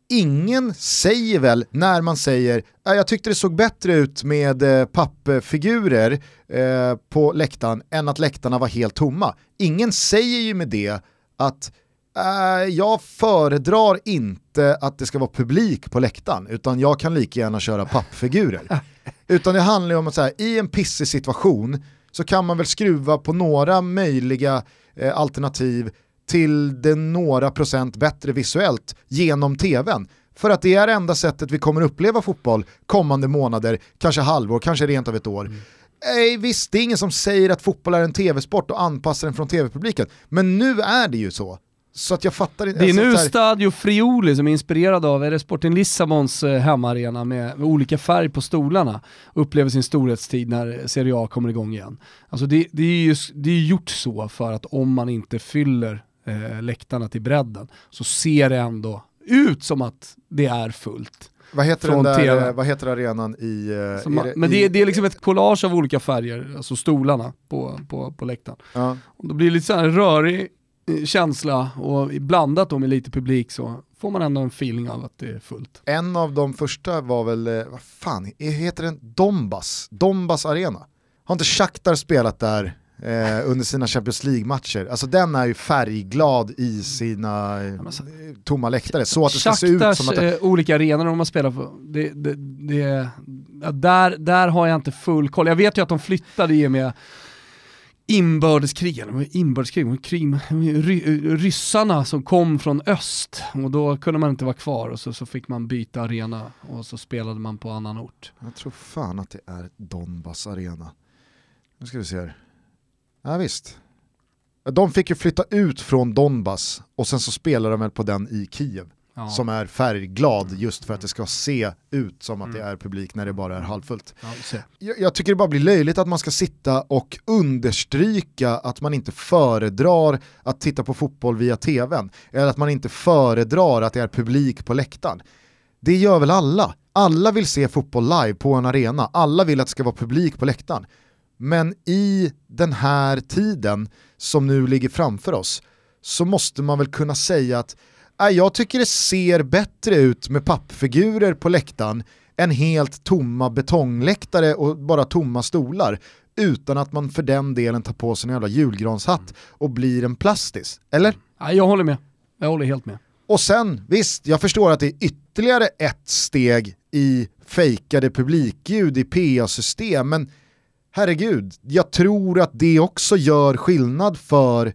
Ingen säger väl när man säger jag tyckte det såg bättre ut med eh, pappfigurer eh, på läktaren än att läktarna var helt tomma. Ingen säger ju med det att äh, jag föredrar inte att det ska vara publik på läktaren utan jag kan lika gärna köra pappfigurer. (laughs) utan det handlar om att så här, i en pissig situation så kan man väl skruva på några möjliga eh, alternativ till det några procent bättre visuellt genom tvn. För att det är enda sättet vi kommer uppleva fotboll kommande månader, kanske halvår, kanske rent av ett år. Mm. Nej, visst, det är ingen som säger att fotboll är en tv-sport och anpassar den från tv-publiken. Men nu är det ju så. Så att jag fattar inte. Det är nu Stadio Friuli som är inspirerad av, är det Sporting Lissabons eh, hemmaarena med, med, olika färg på stolarna, upplever sin storhetstid när Serie A kommer igång igen. Alltså det, det är ju det är gjort så för att om man inte fyller eh, läktarna till bredden så ser det ändå ut som att det är fullt. Vad heter, den där, vad heter arenan i... Eh, man, det, men det är, det är liksom ett collage av olika färger, alltså stolarna på, på, på läktaren. Ja. Och då blir det lite så här rörig känsla och blandat då med lite publik så får man ändå en feeling av att det är fullt. En av de första var väl, eh, vad fan, heter den Donbass? Donbass Arena? Har inte Shakhtar spelat där eh, under sina Champions League-matcher? Alltså den är ju färgglad i sina eh, tomma läktare. Så att det ska se ut som att... Det... Eh, olika arenor de har spelat på, det, det, det, där, där har jag inte full koll. Jag vet ju att de flyttade i och med inbördeskrig, inbördeskrig, eh, ryssarna som kom från öst och då kunde man inte vara kvar och så, så fick man byta arena och så spelade man på annan ort. Jag tror fan att det är Donbass arena. Nu ska vi se här. Ja visst. De fick ju flytta ut från Donbass och sen så spelade de väl på den i Kiev ja. som är färgglad just för att det ska se ut som att mm. det är publik när det bara är halvfullt. Ja, jag, jag, tycker det bara blir löjligt att man ska sitta och understryka att man inte föredrar att titta på fotboll via tvn, eller att man inte föredrar att det är publik på läktaren. Det gör väl alla? Alla vill se fotboll live på en arena, alla vill att det ska vara publik på läktaren. Men i den här tiden som nu ligger framför oss så måste man väl kunna säga att jag tycker det ser bättre ut med pappfigurer på läktaren än helt tomma betongläktare och bara tomma stolar utan att man för den delen tar på sig en jävla julgranshatt och blir en plastis. Eller? Ja, jag håller med. Jag håller helt med. Och sen, visst, jag förstår att det är ytterligare ett steg i fejkade publikljud i PA-system, men herregud, jag tror att det också gör skillnad för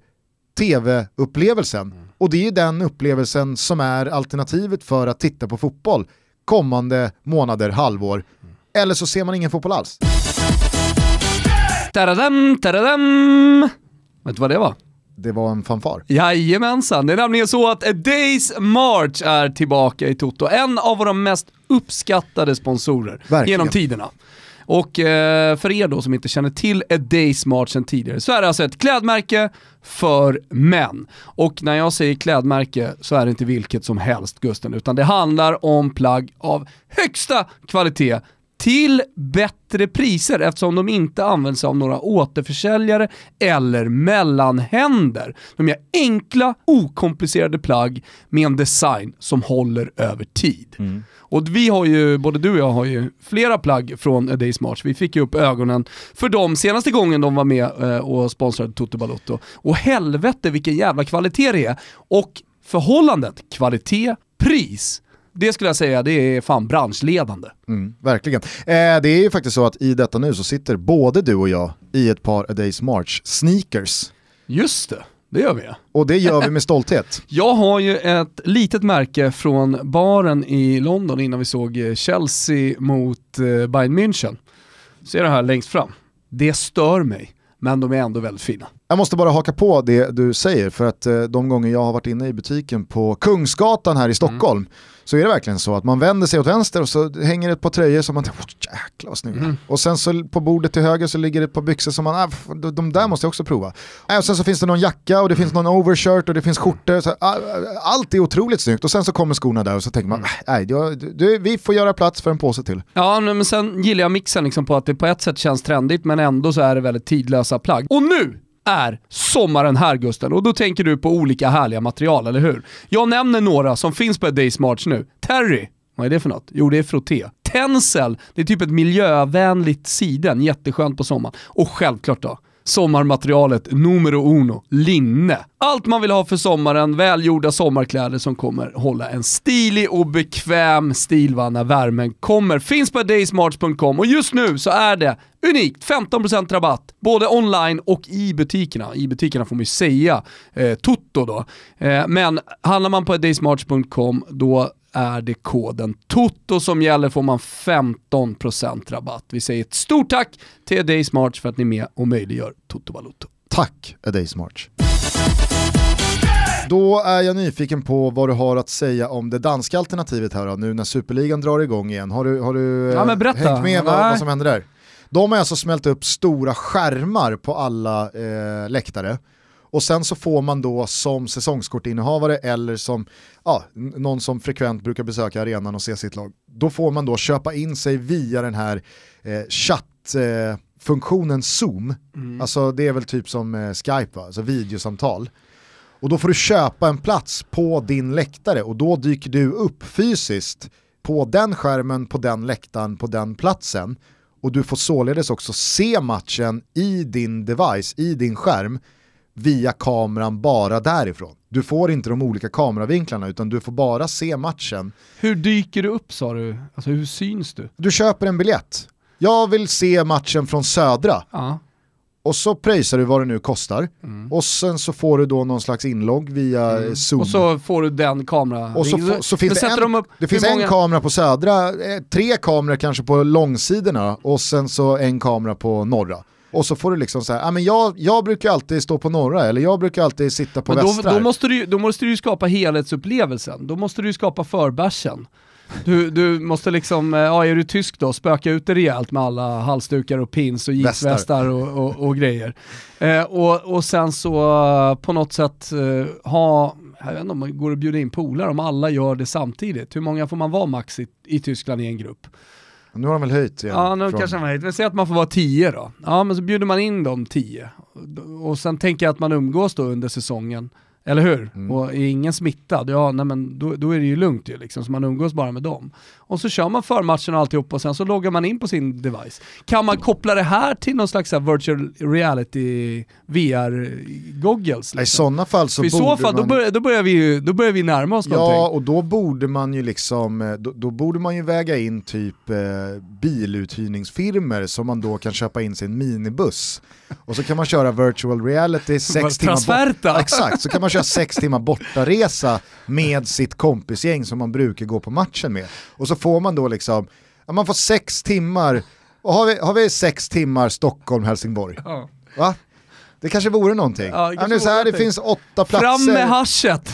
tv-upplevelsen. Mm. Och det är den upplevelsen som är alternativet för att titta på fotboll kommande månader, halvår. Eller så ser man ingen fotboll alls. Taradam, taradam. Vet du vad det var? Det var en fanfar. Jajamensan, det är nämligen så att A Days March är tillbaka i Toto. En av våra mest uppskattade sponsorer Verkligen. genom tiderna. Och eh, för er då som inte känner till A Day Smart sedan tidigare så är det alltså ett klädmärke för män. Och när jag säger klädmärke så är det inte vilket som helst Gusten, utan det handlar om plagg av högsta kvalitet till bättre priser eftersom de inte används av några återförsäljare eller mellanhänder. De gör enkla, okomplicerade plagg med en design som håller över tid. Mm. Och vi har ju, både du och jag har ju flera plagg från A Days March. Vi fick ju upp ögonen för dem senaste gången de var med eh, och sponsrade Toto Balotto. Och helvete vilken jävla kvalitet det är. Och förhållandet kvalitet-pris det skulle jag säga, det är fan branschledande. Mm, verkligen. Eh, det är ju faktiskt så att i detta nu så sitter både du och jag i ett par A Days March sneakers. Just det. Det gör vi. Och det gör vi med stolthet. (laughs) Jag har ju ett litet märke från baren i London innan vi såg eh, Chelsea mot eh, Bayern München. Ser du här längst fram? Det stör mig, men de är ändå väldigt fina. Jag måste bara haka på det du säger, för att eh, de gånger jag har varit inne i butiken på Kungsgatan här i Stockholm mm så är det verkligen så att man vänder sig åt vänster och så hänger det ett par tröjor som man tänker, jäklar vad snygga. Mm. Och sen så på bordet till höger så ligger det ett par byxor som man, äh, de där måste jag också prova. Äh, och sen så finns det någon jacka och det finns någon overshirt och det finns skjortor. Så, äh, allt är otroligt snyggt och sen så kommer skorna där och så tänker man, mm. nej, du, vi får göra plats för en påse till. Ja, men sen gillar jag mixen liksom på att det på ett sätt känns trendigt men ändå så är det väldigt tidlösa plagg. Och nu är sommaren här Gusten och då tänker du på olika härliga material, eller hur? Jag nämner några som finns på Days March nu. Terry, vad är det för något? Jo, det är frotté. Tencel, det är typ ett miljövänligt siden, jätteskönt på sommaren. Och självklart då, sommarmaterialet numero uno, linne. Allt man vill ha för sommaren, välgjorda sommarkläder som kommer hålla en stilig och bekväm stil va, när värmen kommer. Finns på daysmarts.com och just nu så är det unikt 15% rabatt både online och i butikerna. I butikerna får man ju säga eh, Toto då. Eh, men handlar man på daysmarts.com då är det koden TOTO som gäller får man 15% rabatt. Vi säger ett stort tack till Day Smart för att ni är med och möjliggör Toto Valuto. Tack A Day Smart. Då är jag nyfiken på vad du har att säga om det danska alternativet här då, nu när superligan drar igång igen. Har du, har du ja, hängt med vad, vad som händer där? De har alltså smält upp stora skärmar på alla eh, läktare och sen så får man då som säsongskortinnehavare eller som ja, någon som frekvent brukar besöka arenan och se sitt lag, då får man då köpa in sig via den här eh, chattfunktionen eh, Zoom. Mm. Alltså det är väl typ som eh, Skype, va? alltså videosamtal. Och då får du köpa en plats på din läktare och då dyker du upp fysiskt på den skärmen, på den läktaren, på den platsen. Och du får således också se matchen i din device, i din skärm via kameran bara därifrån. Du får inte de olika kameravinklarna utan du får bara se matchen. Hur dyker du upp sa du? Alltså hur syns du? Du köper en biljett. Jag vill se matchen från Södra. Ja. Och så pröjsar du vad det nu kostar. Mm. Och sen så får du då någon slags inlogg via mm. Zoom. Och så får du den kamera. Och så, få, så finns det, en, de det finns många... en kamera på södra, eh, tre kameror kanske på långsidorna och sen så en kamera på norra. Och så får du liksom säga, ah, men jag, jag brukar alltid stå på norra eller jag brukar alltid sitta på Men då, västra. då, måste du, då måste du ju skapa helhetsupplevelsen, då måste du ju skapa förbärsen. Du, du måste liksom, eh, ja är du tysk då, spöka ut det rejält med alla halsdukar och pins och jeansvästar och, och, och, grejer. Eh, och, och sen så eh, på något sätt eh, ha, jag vet inte om man går att bjuda in polare om alla gör det samtidigt. Hur många får man vara max i, i Tyskland i en grupp? Nu har de väl höjt igen. Ja, nu från... kanske de har höjt. Men säg att man får vara tio då. Ja, men så bjuder man in de tio. Och sen tänker jag att man umgås då under säsongen. Eller hur? Mm. Och är ingen smittad, ja nej men då, då är det ju lugnt ju liksom, så man umgås bara med dem. Och så kör man förmatchen och alltihop och sen så loggar man in på sin device. Kan man koppla det här till någon slags virtual reality VR-goggles? Liksom? I sådana fall så För i så fall, man... då, börjar, då, börjar vi, då börjar vi närma oss ja, någonting. Ja, och då borde man ju liksom, eh, då, då borde man ju väga in typ eh, biluthyrningsfirmer som man då kan köpa in sin minibuss. Och så kan man köra virtual reality sex timmar bort, (laughs) Exakt, så kan man köra sex timmar bortaresa med sitt kompisgäng som man brukar gå på matchen med. Och så får man då liksom, man får sex timmar, och har vi, har vi sex timmar Stockholm-Helsingborg? Ja. Va? Det kanske vore någonting. Ja, det, nu så här, det finns åtta platser. Fram med haschet!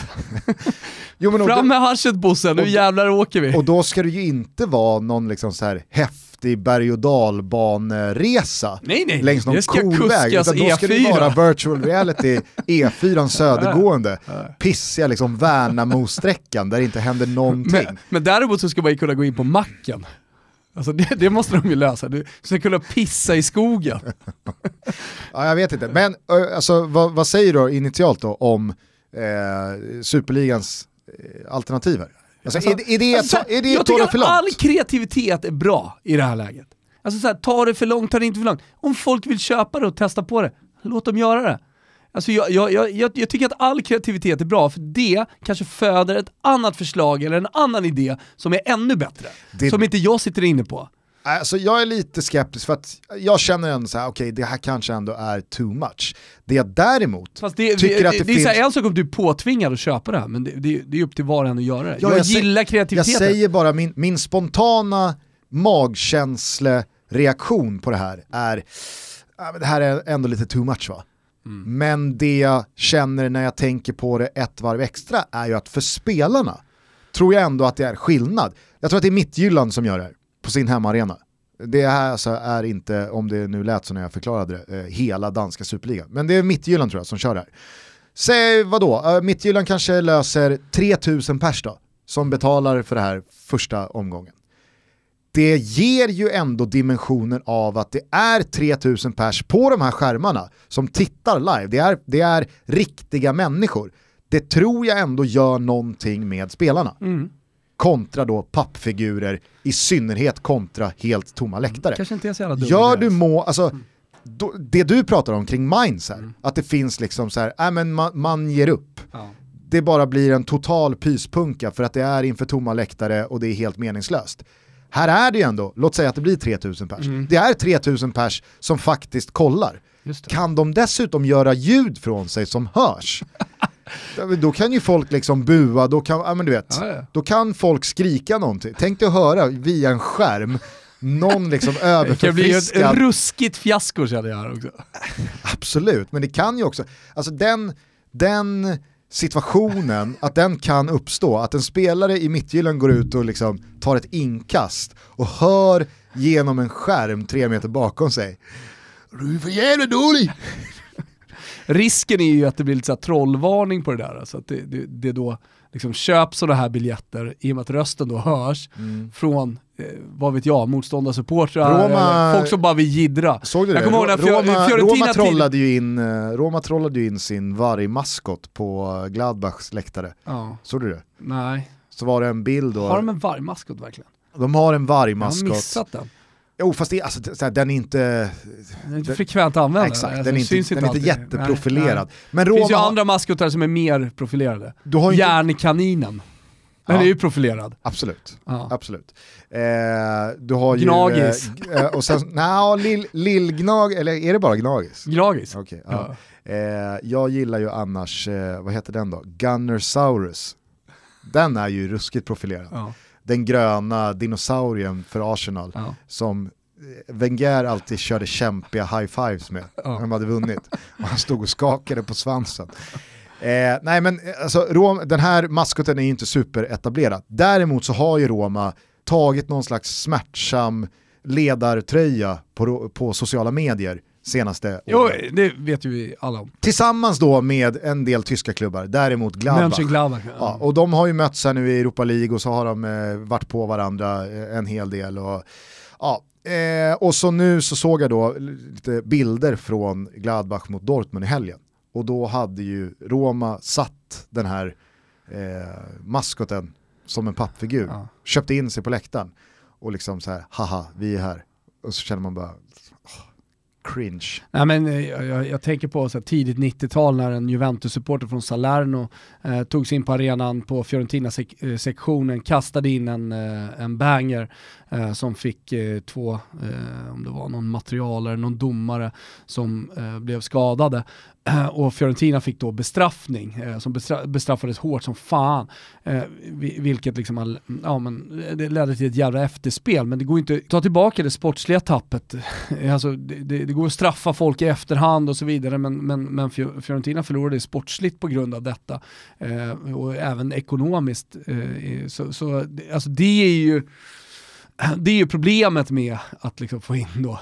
(laughs) jo, Fram med haschet Bosse, nu jävlar åker vi. Och då ska det ju inte vara någon liksom så här häftig berg och dalbaneresa nej, nej, längs någon cool väg. Utan då ska det e vara virtual reality E4 södergående, (laughs) pissiga liksom Värnamo-sträckan där det inte händer någonting. Men, men däremot så ska man ju kunna gå in på macken. Alltså det, det, måste de ju lösa, du ska kunna pissa i skogen. (laughs) ja, jag vet inte, men alltså, vad, vad säger du initialt då om eh, Superligans eh, alternativer? Alltså, alltså, är, är det, alltså, är det jag tycker att all kreativitet är bra i det här läget. Alltså så här, ta det för långt, ta det inte för långt. Om folk vill köpa det och testa på det, låt dem göra det. Alltså jag, jag, jag, jag, tycker att all kreativitet är bra, för det kanske föder ett annat förslag eller en annan idé som är ännu bättre. Det... Som inte jag sitter inne på. Alltså jag är lite skeptisk för att jag känner ändå så här, okej okay, det här kanske ändå är too much. Det jag däremot det, tycker det, att det, det finns... är en sak om du är påtvingad att köpa det här, men det, det, det är upp till var och en att göra det. Ja, jag, jag gillar kreativiteten. Jag säger bara, min, min spontana magkänslereaktion på det här är, det här är ändå lite too much va? Mm. Men det jag känner när jag tänker på det ett varv extra är ju att för spelarna tror jag ändå att det är skillnad. Jag tror att det är Mittjylland som gör det här på sin hemmaarena. Det här alltså är inte, om det nu lät så när jag förklarade det, eh, hela danska superligan. Men det är Mittjylland tror jag som kör det här. Säg vadå, eh, Mittjylland kanske löser 3000 pers då, som betalar för det här första omgången det ger ju ändå dimensionen av att det är 3000 pers på de här skärmarna som tittar live. Det är, det är riktiga människor. Det tror jag ändå gör någonting med spelarna. Mm. Kontra då pappfigurer, i synnerhet kontra helt tomma läktare. Kanske inte är så jävla dum Gör du må, alltså, mm. då, det du pratar om kring minds här, mm. att det finns liksom så här, äh, men man, man ger upp. Ja. Det bara blir en total pyspunka för att det är inför tomma läktare och det är helt meningslöst här är det ju ändå, låt säga att det blir 3000 pers. Mm. Det är 3000 pers som faktiskt kollar. Kan de dessutom göra ljud från sig som hörs? (laughs) då kan ju folk liksom bua, då kan, ja, men du vet, ja, ja. då kan folk skrika någonting. Tänk dig att höra via en skärm någon liksom överförfriskad... (laughs) Det kan bli ett ruskigt fiasko känner jag här också. Absolut, men det kan ju också, alltså den, den situationen, att den kan uppstå, att en spelare i mittgyllan går ut och liksom tar ett inkast och hör genom en skärm tre meter bakom sig. Du är för jävla dålig! Risken är ju att det blir lite så trollvarning på det där, alltså att det, det, det då liksom köp sådana här biljetter i och med att rösten då hörs mm. från, eh, vad vet jag, motståndarsupportrar, Roma, folk som bara vill jiddra. Såg du det? Roma, Roma, trollade ju in, eh, Roma trollade ju in sin vargmaskot på Gladbachs läktare. Ja. Såg du det? Nej. Så var det en bild då. Har de en vargmaskot verkligen? De har en vargmaskot. Jag har missat den. Jo fast det, alltså, såhär, den är inte... Den är inte frekvent använd. Exakt, alltså, den är inte, den är inte jätteprofilerad. Nej, nej. Men Roma... Det finns ju andra maskotar som är mer profilerade. Du har Järnkaninen. Den ja. är ju profilerad. Absolut. Ja. Absolut. Eh, du har Gnagis. Ju, eh, och sen, (laughs) nej, lill, lillgnag, eller är det bara Gnagis? Gnagis. Okay, ja. eh, jag gillar ju annars, eh, vad heter den då? Gunnersaurus. Den är ju ruskigt profilerad den gröna dinosaurien för Arsenal ja. som Wenger alltid körde kämpiga high-fives med Ja. när de hade vunnit. (laughs) Och han stod och skakade på svansen. Eh, nej men eh, alltså, Rom, den här maskoten är ju inte superetablerad. Däremot så har ju Roma tagit någon slags smärtsam ledartröja på, på sociala medier senaste Jo, det vet ju vi alla om. Tillsammans då med en del tyska klubbar, däremot Gladbach. Mönchengladbach. Ja, och de har ju mötts här nu i Europa League och så har de eh, varit på varandra eh, en hel del. Och, ja, eh, och så nu så såg jag då lite bilder från Gladbach mot Dortmund i helgen. Och då hade ju Roma satt den här eh, maskoten som en pappfigur, Ja. köpte in sig på läktaren och liksom så här, haha, vi är här. Och så känner man bara, cringe. Nej, men, eh, jag, jag, jag tänker på så här, tidigt 90-tal när en Juventus-supporter från Salerno eh, tog sig in på arenan på Fiorentina-sektionen, eh, kastade in en, eh, en banger eh, som fick eh, två, eh, om det var någon materialare, någon domare som eh, blev skadade. Eh, och Fiorentina fick då bestraffning, eh, som bestra bestraffades hårt som fan. Eh, vilket liksom, all, ja, men, eh, det ledde till ett jävla efterspel, men det går inte att ta tillbaka det sportsliga tappet. (laughs) alltså, det, det, det går att straffa folk i efterhand och så vidare, men, men, men Fiorentina förlorade sportsligt på grund av detta. Eh, och även ekonomiskt. Eh, så, så, det- alltså, det är ju det är ju problemet med att liksom få in då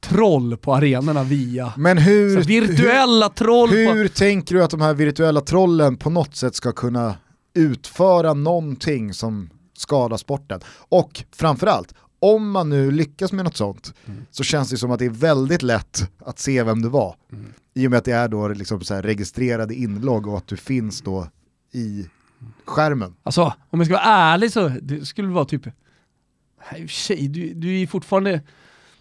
troll på arenorna via Men hur, virtuella troll hur, på... hur tänker du att de här virtuella trollen på något sätt ska kunna utföra någonting som skadar sporten? Och framförallt, om man nu lyckas med något sånt Mm. så känns det som att det är väldigt lätt att se vem det var. Mm. I och med att det är då liksom så här registrerade inlogg och att du finns då i skärmen. Alltså, om jag ska vara ärlig så det skulle vara typ... Nej, i och för sig, du, du är fortfarande...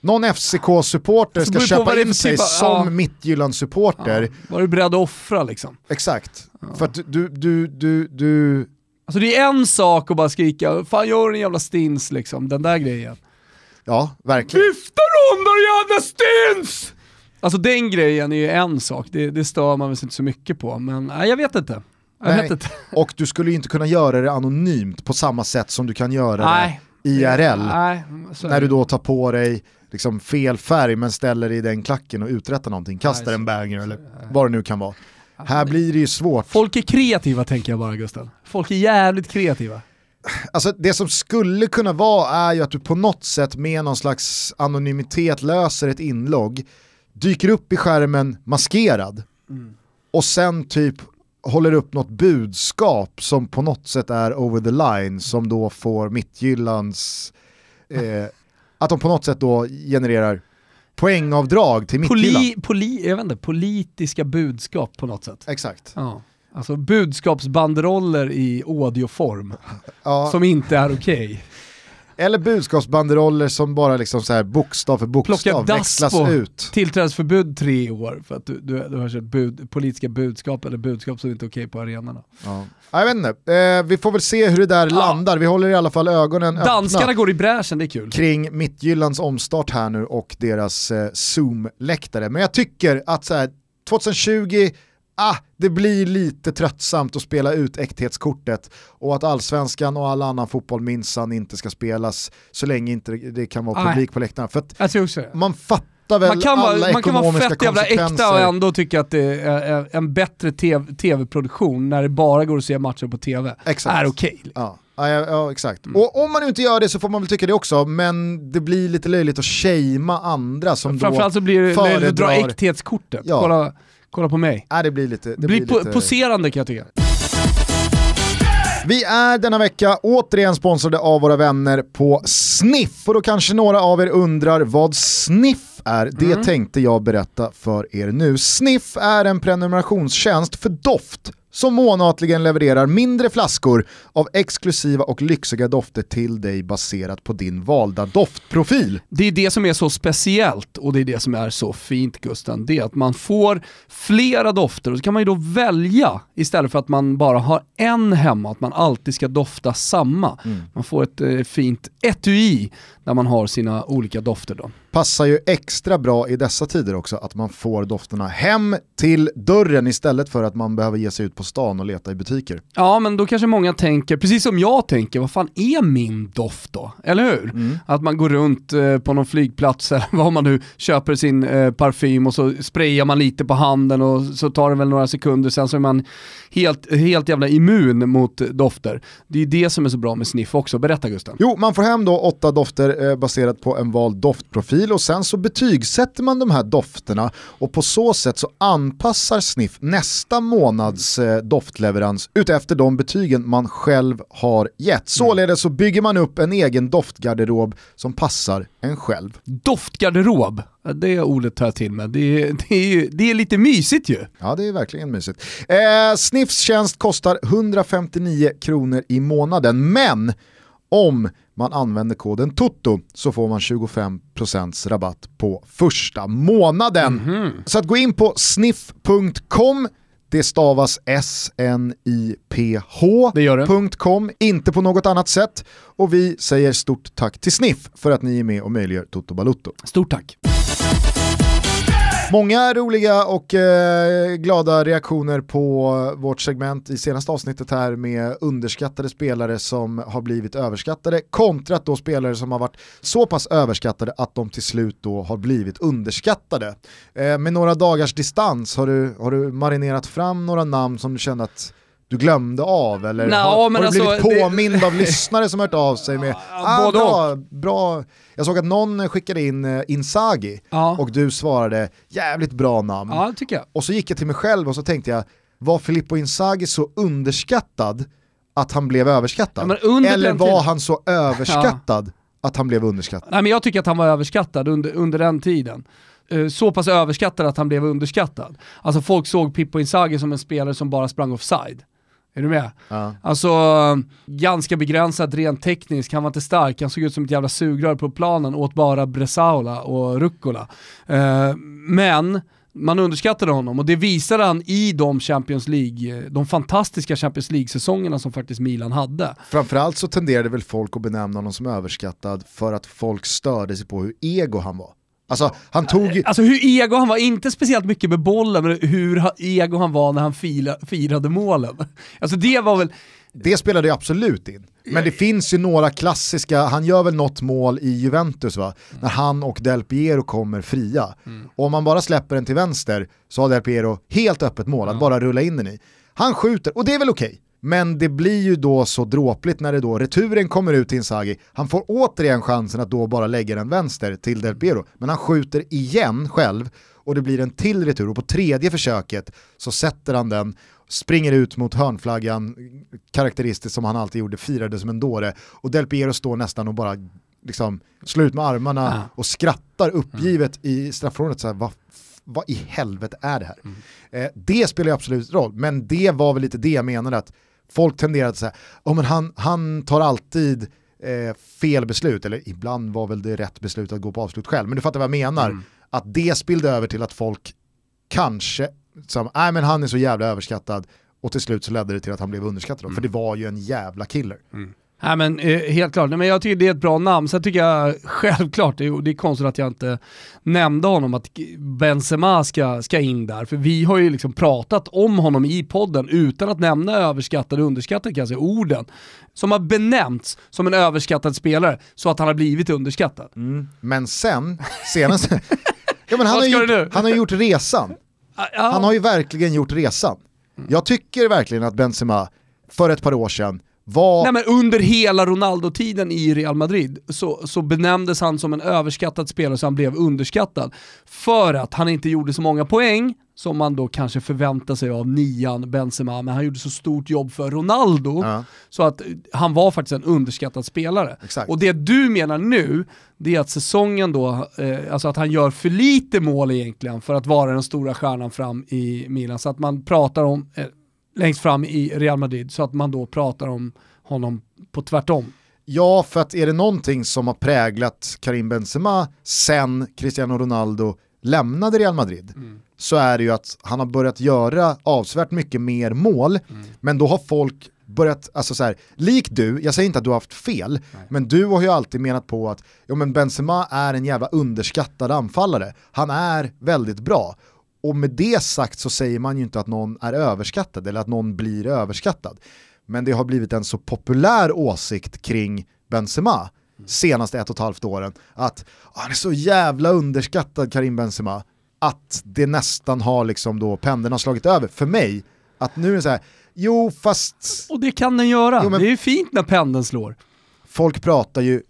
Någon FCK-supporter Alltså, ska köpa in sig typ av- som ja. Midtjylland-supporter. Ja, var du beredd att offra liksom? Exakt. För att du, du, du, du, Alltså det är en sak att bara skrika, fan gör en jävla stins liksom, den där grejen. ja verkligen. Lyfta då jävla stins! Alltså den grejen är ju en sak, det, det stör man väl inte så mycket på, men nej, jag vet inte. Jag Nej. vet inte. (laughs) Och du skulle ju inte kunna göra det anonymt på samma sätt som du kan göra Nej. det IRL. Nej, När du då tar på dig liksom fel färg men ställer i den klacken och uträttar någonting. Kastar en banger eller vad det nu kan vara. Här blir det ju svårt. Folk är kreativa tänker jag bara Gustav. Folk är jävligt kreativa. Alltså det som skulle kunna vara är ju att du på något sätt med någon slags anonymitet löser ett inlogg, dyker upp i skärmen maskerad och sen typ håller upp något budskap som på något sätt är over the line som då får Mittjyllands, eh, att de på något sätt då genererar poängavdrag till Mittjylland. Poli, poli, jag vet inte, politiska budskap på något sätt. Exakt. Ja. Alltså budskapsbanderoller i audioform (laughs) Ja, som inte är okej. Eller budskapsbanderoller som bara liksom så här bokstav för bokstav växlas på ut. tillträdesförbud tre år för att du, du, du har kört bud, politiska budskap eller budskap som inte är okej på arenorna. Ja. Jag vet inte, eh, vi får väl se hur det där landar. Vi håller i alla fall ögonen Danskarna öppna går i bräschen, det är kul. kring Mittjyllands omstart här nu och deras eh, Zoom-läktare. Men jag tycker att så här, 2020, ah, det blir lite tröttsamt att spela ut äkthetskortet och att allsvenskan och all annan fotboll minsann inte ska spelas så länge inte det kan vara Nej. publik på läktarna. För att man fattar väl Man kan, alla vara, man kan vara fett jävla äkta och ändå tycka att det är en bättre TV tv-produktion när det bara går att se matcher på tv. Exakt. Är okej. Ja, ja, ja, ja exakt. Mm. Och om man inte gör det så får man väl tycka det också, men det blir lite löjligt att shamea andra som Framförallt då... så blir det föredrar- föredrar... dra äkthetskortet. Ja. Kolla, kolla på mig. Nej, det blir lite... Det Det blir blir po- lite... poserande kan jag tycka. Vi är denna vecka återigen sponsrade av våra vänner på Sniff. Och då kanske några av er undrar vad Sniff är. Det Mm. tänkte jag berätta för er nu. Sniff är en prenumerationstjänst för doft som månatligen levererar mindre flaskor av exklusiva och lyxiga dofter till dig baserat på din valda doftprofil. Det är det som är så speciellt och det är det som är så fint Gusten. Det är att man får flera dofter och så kan man ju då välja istället för att man bara har en hemma, att man alltid ska dofta samma. Man får ett eh, fint etui där man har sina olika dofter då. Passar ju extra bra i dessa tider också att man får dofterna hem till dörren istället för att man behöver ge sig ut på stan och leta i butiker. Ja, men då kanske många tänker, precis som jag tänker, vad fan är min doft då? Eller hur? Mm. Att man går runt eh, på någon flygplats (laughs) eller vad man nu köper sin eh, parfym och så sprayar man lite på handen och så tar det väl några sekunder, sen så är man helt, helt jävla immun mot dofter. Det är det som är så bra med sniff också. Berätta Gusten. Jo, man får hem då åtta dofter eh, baserat på en vald doftprofil och sen så betygsätter man de här dofterna och på så sätt så anpassar Sniff nästa månads eh, doftleverans utefter de betygen man själv har gett. Mm. Således så bygger man upp en egen doftgarderob som passar en själv. Doftgarderob? Det ordet tar jag till med. Det är, det, är, det är lite mysigt ju. Ja, det är verkligen mysigt. Eh, Sniffs tjänst kostar 159 kronor i månaden, men om man använder koden TOTO så får man 25% rabatt på första månaden. Mm -hmm. Så att gå in på sniff.com det stavas S-N-I-P-H.com, inte på något annat sätt. Och vi säger stort tack till Sniff för att ni är med och möjliggör Toto Balutto. Stort tack. Många roliga och eh, glada reaktioner på vårt segment i senaste avsnittet här med underskattade spelare som har blivit överskattade kontrat då spelare som har varit så pass överskattade att de till slut då har blivit underskattade. Eh, med några dagars distans har du, har du marinerat fram några namn som du känner att du glömde av eller no, har, har du alltså, blivit påmind det... av lyssnare som hört av sig med ah, bra, bra, jag såg att någon skickade in uh, Inzaghi ja. och du svarade jävligt bra namn. Ja, tycker jag. Och så gick jag till mig själv och så tänkte jag, var Filippo Inzaghi så underskattad att han blev överskattad? Ja, eller var han så (laughs) överskattad att han blev underskattad? Nej men jag tycker att han var överskattad under, under den tiden eh, så pass överskattad att han blev underskattad. Alltså folk såg Pippo Inzaghi som en spelare som bara sprang offside. Är du med? Ja. Alltså, ganska begränsad rent tekniskt, han var inte stark, han såg ut som ett jävla sugrör på planen, åt bara Bresaola och Rucola. Uh, men man underskattade honom och det visade han i de Champions League, de fantastiska Champions League-säsongerna som faktiskt Milan hade. Framförallt så tenderade väl folk att benämna honom som överskattad för att folk störde sig på hur ego han var. Alltså, han tog... alltså hur ego han var, inte speciellt mycket med bollen, men hur ego han var när han firade målen. Alltså det var väl... Det spelade ju absolut in. Men det finns ju några klassiska, han gör väl något mål i Juventus va? Mm. När han och Del Piero kommer fria. Mm. Och om man bara släpper den till vänster så har Del Piero helt öppet mål, att mm. bara rulla in den i. Han skjuter, och det är väl okej. Okay. Men det blir ju då så dråpligt när det då returen kommer ut till Inzaghi. Han får återigen chansen att då bara lägga den vänster till Del Piero. Men han skjuter igen själv och det blir en till retur och på tredje försöket så sätter han den, springer ut mot hörnflaggan, karaktäristiskt som han alltid gjorde, firade som en dåre och Del Piero står nästan och bara liksom slår ut med armarna och skrattar uppgivet i straffområdet. Vad, vad i helvete är det här? Mm. Eh, det spelar ju absolut roll, men det var väl lite det jag menade att folk tenderar att säga, oh, men han, han tar alltid eh, fel beslut, eller ibland var väl det rätt beslut att gå på avslut själv, men du fattar vad jag menar. Mm. Att det spillde över till att folk kanske, som, nej men han är så jävla överskattad, och till slut så ledde det till att han blev underskattad, mm. för det var ju en jävla killer. Mm. Nej men eh, helt klart, men jag tycker det är ett bra namn. Sen tycker jag självklart, det är, det är konstigt att jag inte nämnde honom, att Benzema ska, ska in där. För vi har ju liksom pratat om honom i podden utan att nämna överskattade och underskattade kanske orden. Som har benämnts som en överskattad spelare så att han har blivit underskattad. Mm. Men sen, senast... ja, men han, (laughs) har gjort, han har gjort resan. Han har ju verkligen gjort resan. Jag tycker verkligen att Benzema för ett par år sedan var... Nej, men under hela Ronaldo-tiden i Real Madrid så, så benämndes han som en överskattad spelare så han blev underskattad. För att han inte gjorde så många poäng, som man då kanske förväntar sig av nian Benzema, men han gjorde så stort jobb för Ronaldo, ja. så att han var faktiskt en underskattad spelare. Exakt. Och det du menar nu, det är att säsongen då, eh, alltså att han gör för lite mål egentligen för att vara den stora stjärnan fram i Milan, så att man pratar om, eh, längst fram i Real Madrid så att man då pratar om honom på tvärtom. Ja, för att är det någonting som har präglat Karim Benzema sen Cristiano Ronaldo lämnade Real Madrid mm. så är det ju att han har börjat göra avsevärt mycket mer mål, mm. men då har folk börjat, alltså så här, lik du, jag säger inte att du har haft fel, Nej. men du har ju alltid menat på att ja, men Benzema är en jävla underskattad anfallare. Han är väldigt bra. Och med det sagt så säger man ju inte att någon är överskattad eller att någon blir överskattad. Men det har blivit en så populär åsikt kring Benzema senaste ett och ett halvt åren att ah, han är så jävla underskattad Karim Benzema att det nästan har liksom då pendeln har slagit över för mig att nu är det så här, jo fast Och det kan den göra. Jo, men- Det är ju fint när pendeln slår. folk pratar ju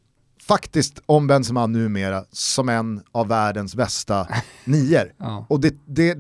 faktiskt om Benzema numera som en av världens bästa (laughs) nior. Ja. Och det, det,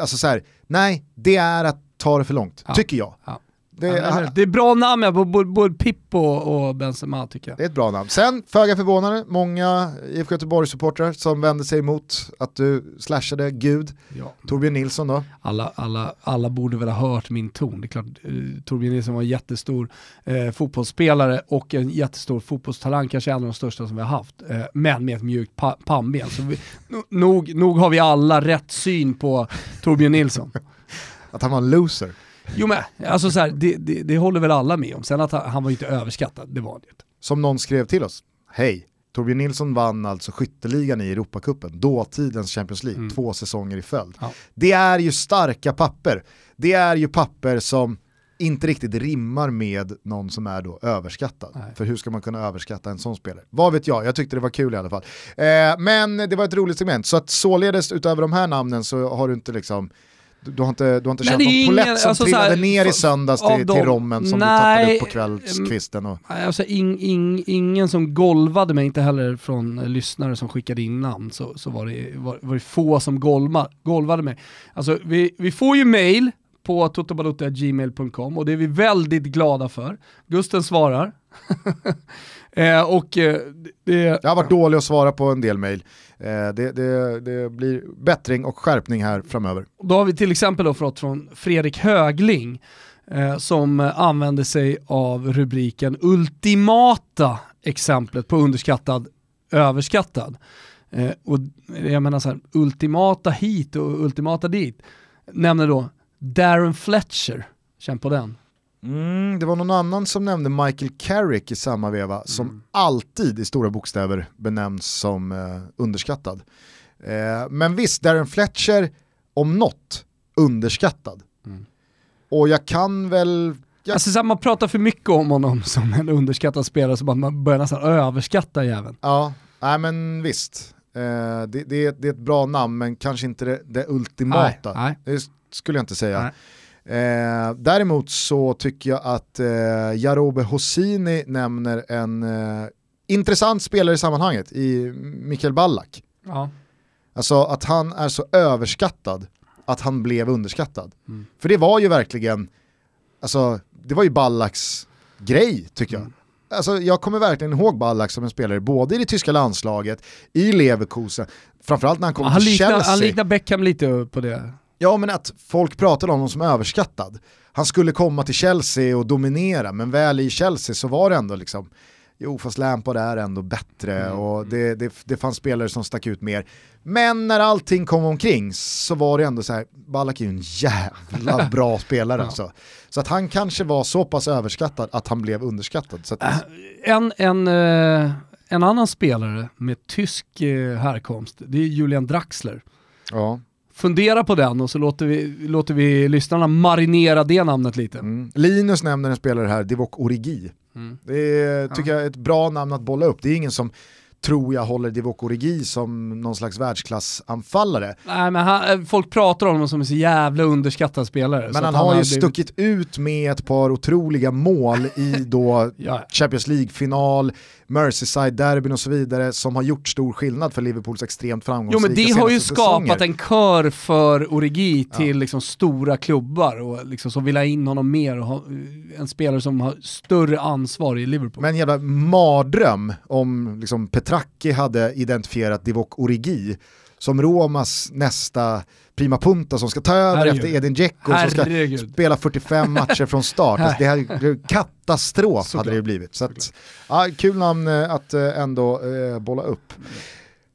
alltså så här, nej, det är att ta det för långt, Ja. tycker jag. Ja. Det, Ja, det är bra namn ja, på både, Pippo och Benzema tycker jag. det är ett bra namn. Sen, föga förvånande, många IFK Göteborg-supportrar som vände sig emot att du slashade Gud. Ja. Torbjörn Nilsson då? Alla, alla, alla borde väl ha hört min ton. Det är klart, eh, Torbjörn Nilsson var en jättestor eh, fotbollsspelare och en jättestor fotbollstalang, kanske en av de största som vi har haft. Eh, men med ett mjukt pa pannben. Så vi, no- nog, nog har vi alla rätt syn på Torbjörn Nilsson. (laughs) Att han var en loser. Jo men, alltså så här, det, det, det håller väl alla med om. Sen att han, han var ju inte överskattad, det var inte. Som någon skrev till oss. Hej, Torbjörn Nilsson vann alltså skytteligan i Europacupen, dåtidens Champions League, Mm. två säsonger i följd. Ja. Det är ju starka papper. Det är ju papper som inte riktigt rimmar med någon som är då överskattad. Nej. För hur ska man kunna överskatta en sån spelare? Vad vet jag, jag tyckte det var kul i alla fall. Eh, men det var ett roligt segment, så att således utöver de här namnen så har du inte liksom du, har inte, du har inte känt någon polett som alltså så trillade här, ner i söndags till, dem- till rommen som Nej, du tappade upp på kvällskvisten. Och, Nej, Alltså, ing, ing, ingen som golvade mig, inte heller från lyssnare som skickade in namn, så, så var, det, var, var det få som golva, golvade mig. Alltså, vi, vi får ju mail på totobalutta.gmail.com och det är vi väldigt glada för. Gusten svarar. (laughs) eh, och eh, det, Jag har varit dålig att svara på en del mejl. Eh, det, det, det blir bättring och skärpning här framöver. Då har vi till exempel då fått från Fredrik Högling eh, som använder sig av rubriken ultimata exemplet på underskattad, överskattad. Eh, och jag menar så här, ultimata hit och ultimata dit. Nämner då Darren Fletcher, känn på den. Mm, det var någon annan som nämnde Michael Carrick i samma veva, som Mm. alltid i stora bokstäver benämns som eh, underskattad. Eh, men visst, Darren Fletcher, om något, underskattad. Mm. Och jag kan väl... Jag, Alltså så man pratar för mycket om honom (laughs) som en underskattad spelare så man börjar nästan överskatta jäveln. ja, nej men visst. Eh, det, det, det är ett bra namn, men kanske inte det, det ultimata. Nej, nej. Det skulle jag inte säga. Nej. Eh, däremot så tycker jag att eh, Jarobe Hosini nämner en eh, intressant spelare i sammanhanget, i Mikael Ballack. Ja. Alltså att han är så överskattad att han blev underskattad. Mm. För det var ju verkligen, alltså det var ju Ballacks grej tycker jag. Mm. Alltså, jag kommer verkligen ihåg Ballack som en spelare, både i det tyska landslaget, i Leverkusen, framförallt när han kom Han, till liknar, Chelsea. han liknar Beckham lite på det. Ja men att folk pratade om honom som överskattad. Han skulle komma till Chelsea och dominera, men väl i Chelsea så var det ändå liksom, jo fast Lampard är ändå bättre Mm. och det, det, det fanns spelare som stack ut mer. Men när allting kom omkring så var det ändå så här, Ballack är ju en jävla (laughs) bra spelare Ja. alltså. Så att han kanske var så pass överskattad att han blev underskattad. Att, Äh, En, en, eh, en annan spelare med tysk eh, härkomst, det är Julian Draxler. ja. Fundera på den och så låter vi, låter vi lyssnarna marinera det namnet lite. mm. Linus nämner en spelare här, Divock Origi. Mm. Det är, tycker jag är ett bra namn att bolla upp. Det är ingen som tror jag håller Divock Origi som någon slags världsklassanfallare. Nej, men han, eh, folk pratar om honom som en så jävla underskattad spelare. Men han att har ju blivit- stuckit ut med ett par otroliga mål i då (laughs) Ja, Champions League-final, Merseyside-derbyn och så vidare som har gjort stor skillnad för Liverpools extremt Jo framgångsrika men det har ju skapat säsonger. en kör för Origi till liksom stora klubbar och liksom som vill ha in honom mer och ha eh, en spelare som har större ansvar i Liverpool. Men en jävla mardröm om liksom Petracchi hade identifierat Divock Origi som Romas nästa prima punta som ska ta över Herregud. efter Edin Dzeko som ska Herregud. spela 45 matcher från start. Alltså, det (laughs) hade katastrof Såklart. hade det blivit. Så att, ja, kul namn eh, att eh, ändå eh, bolla upp.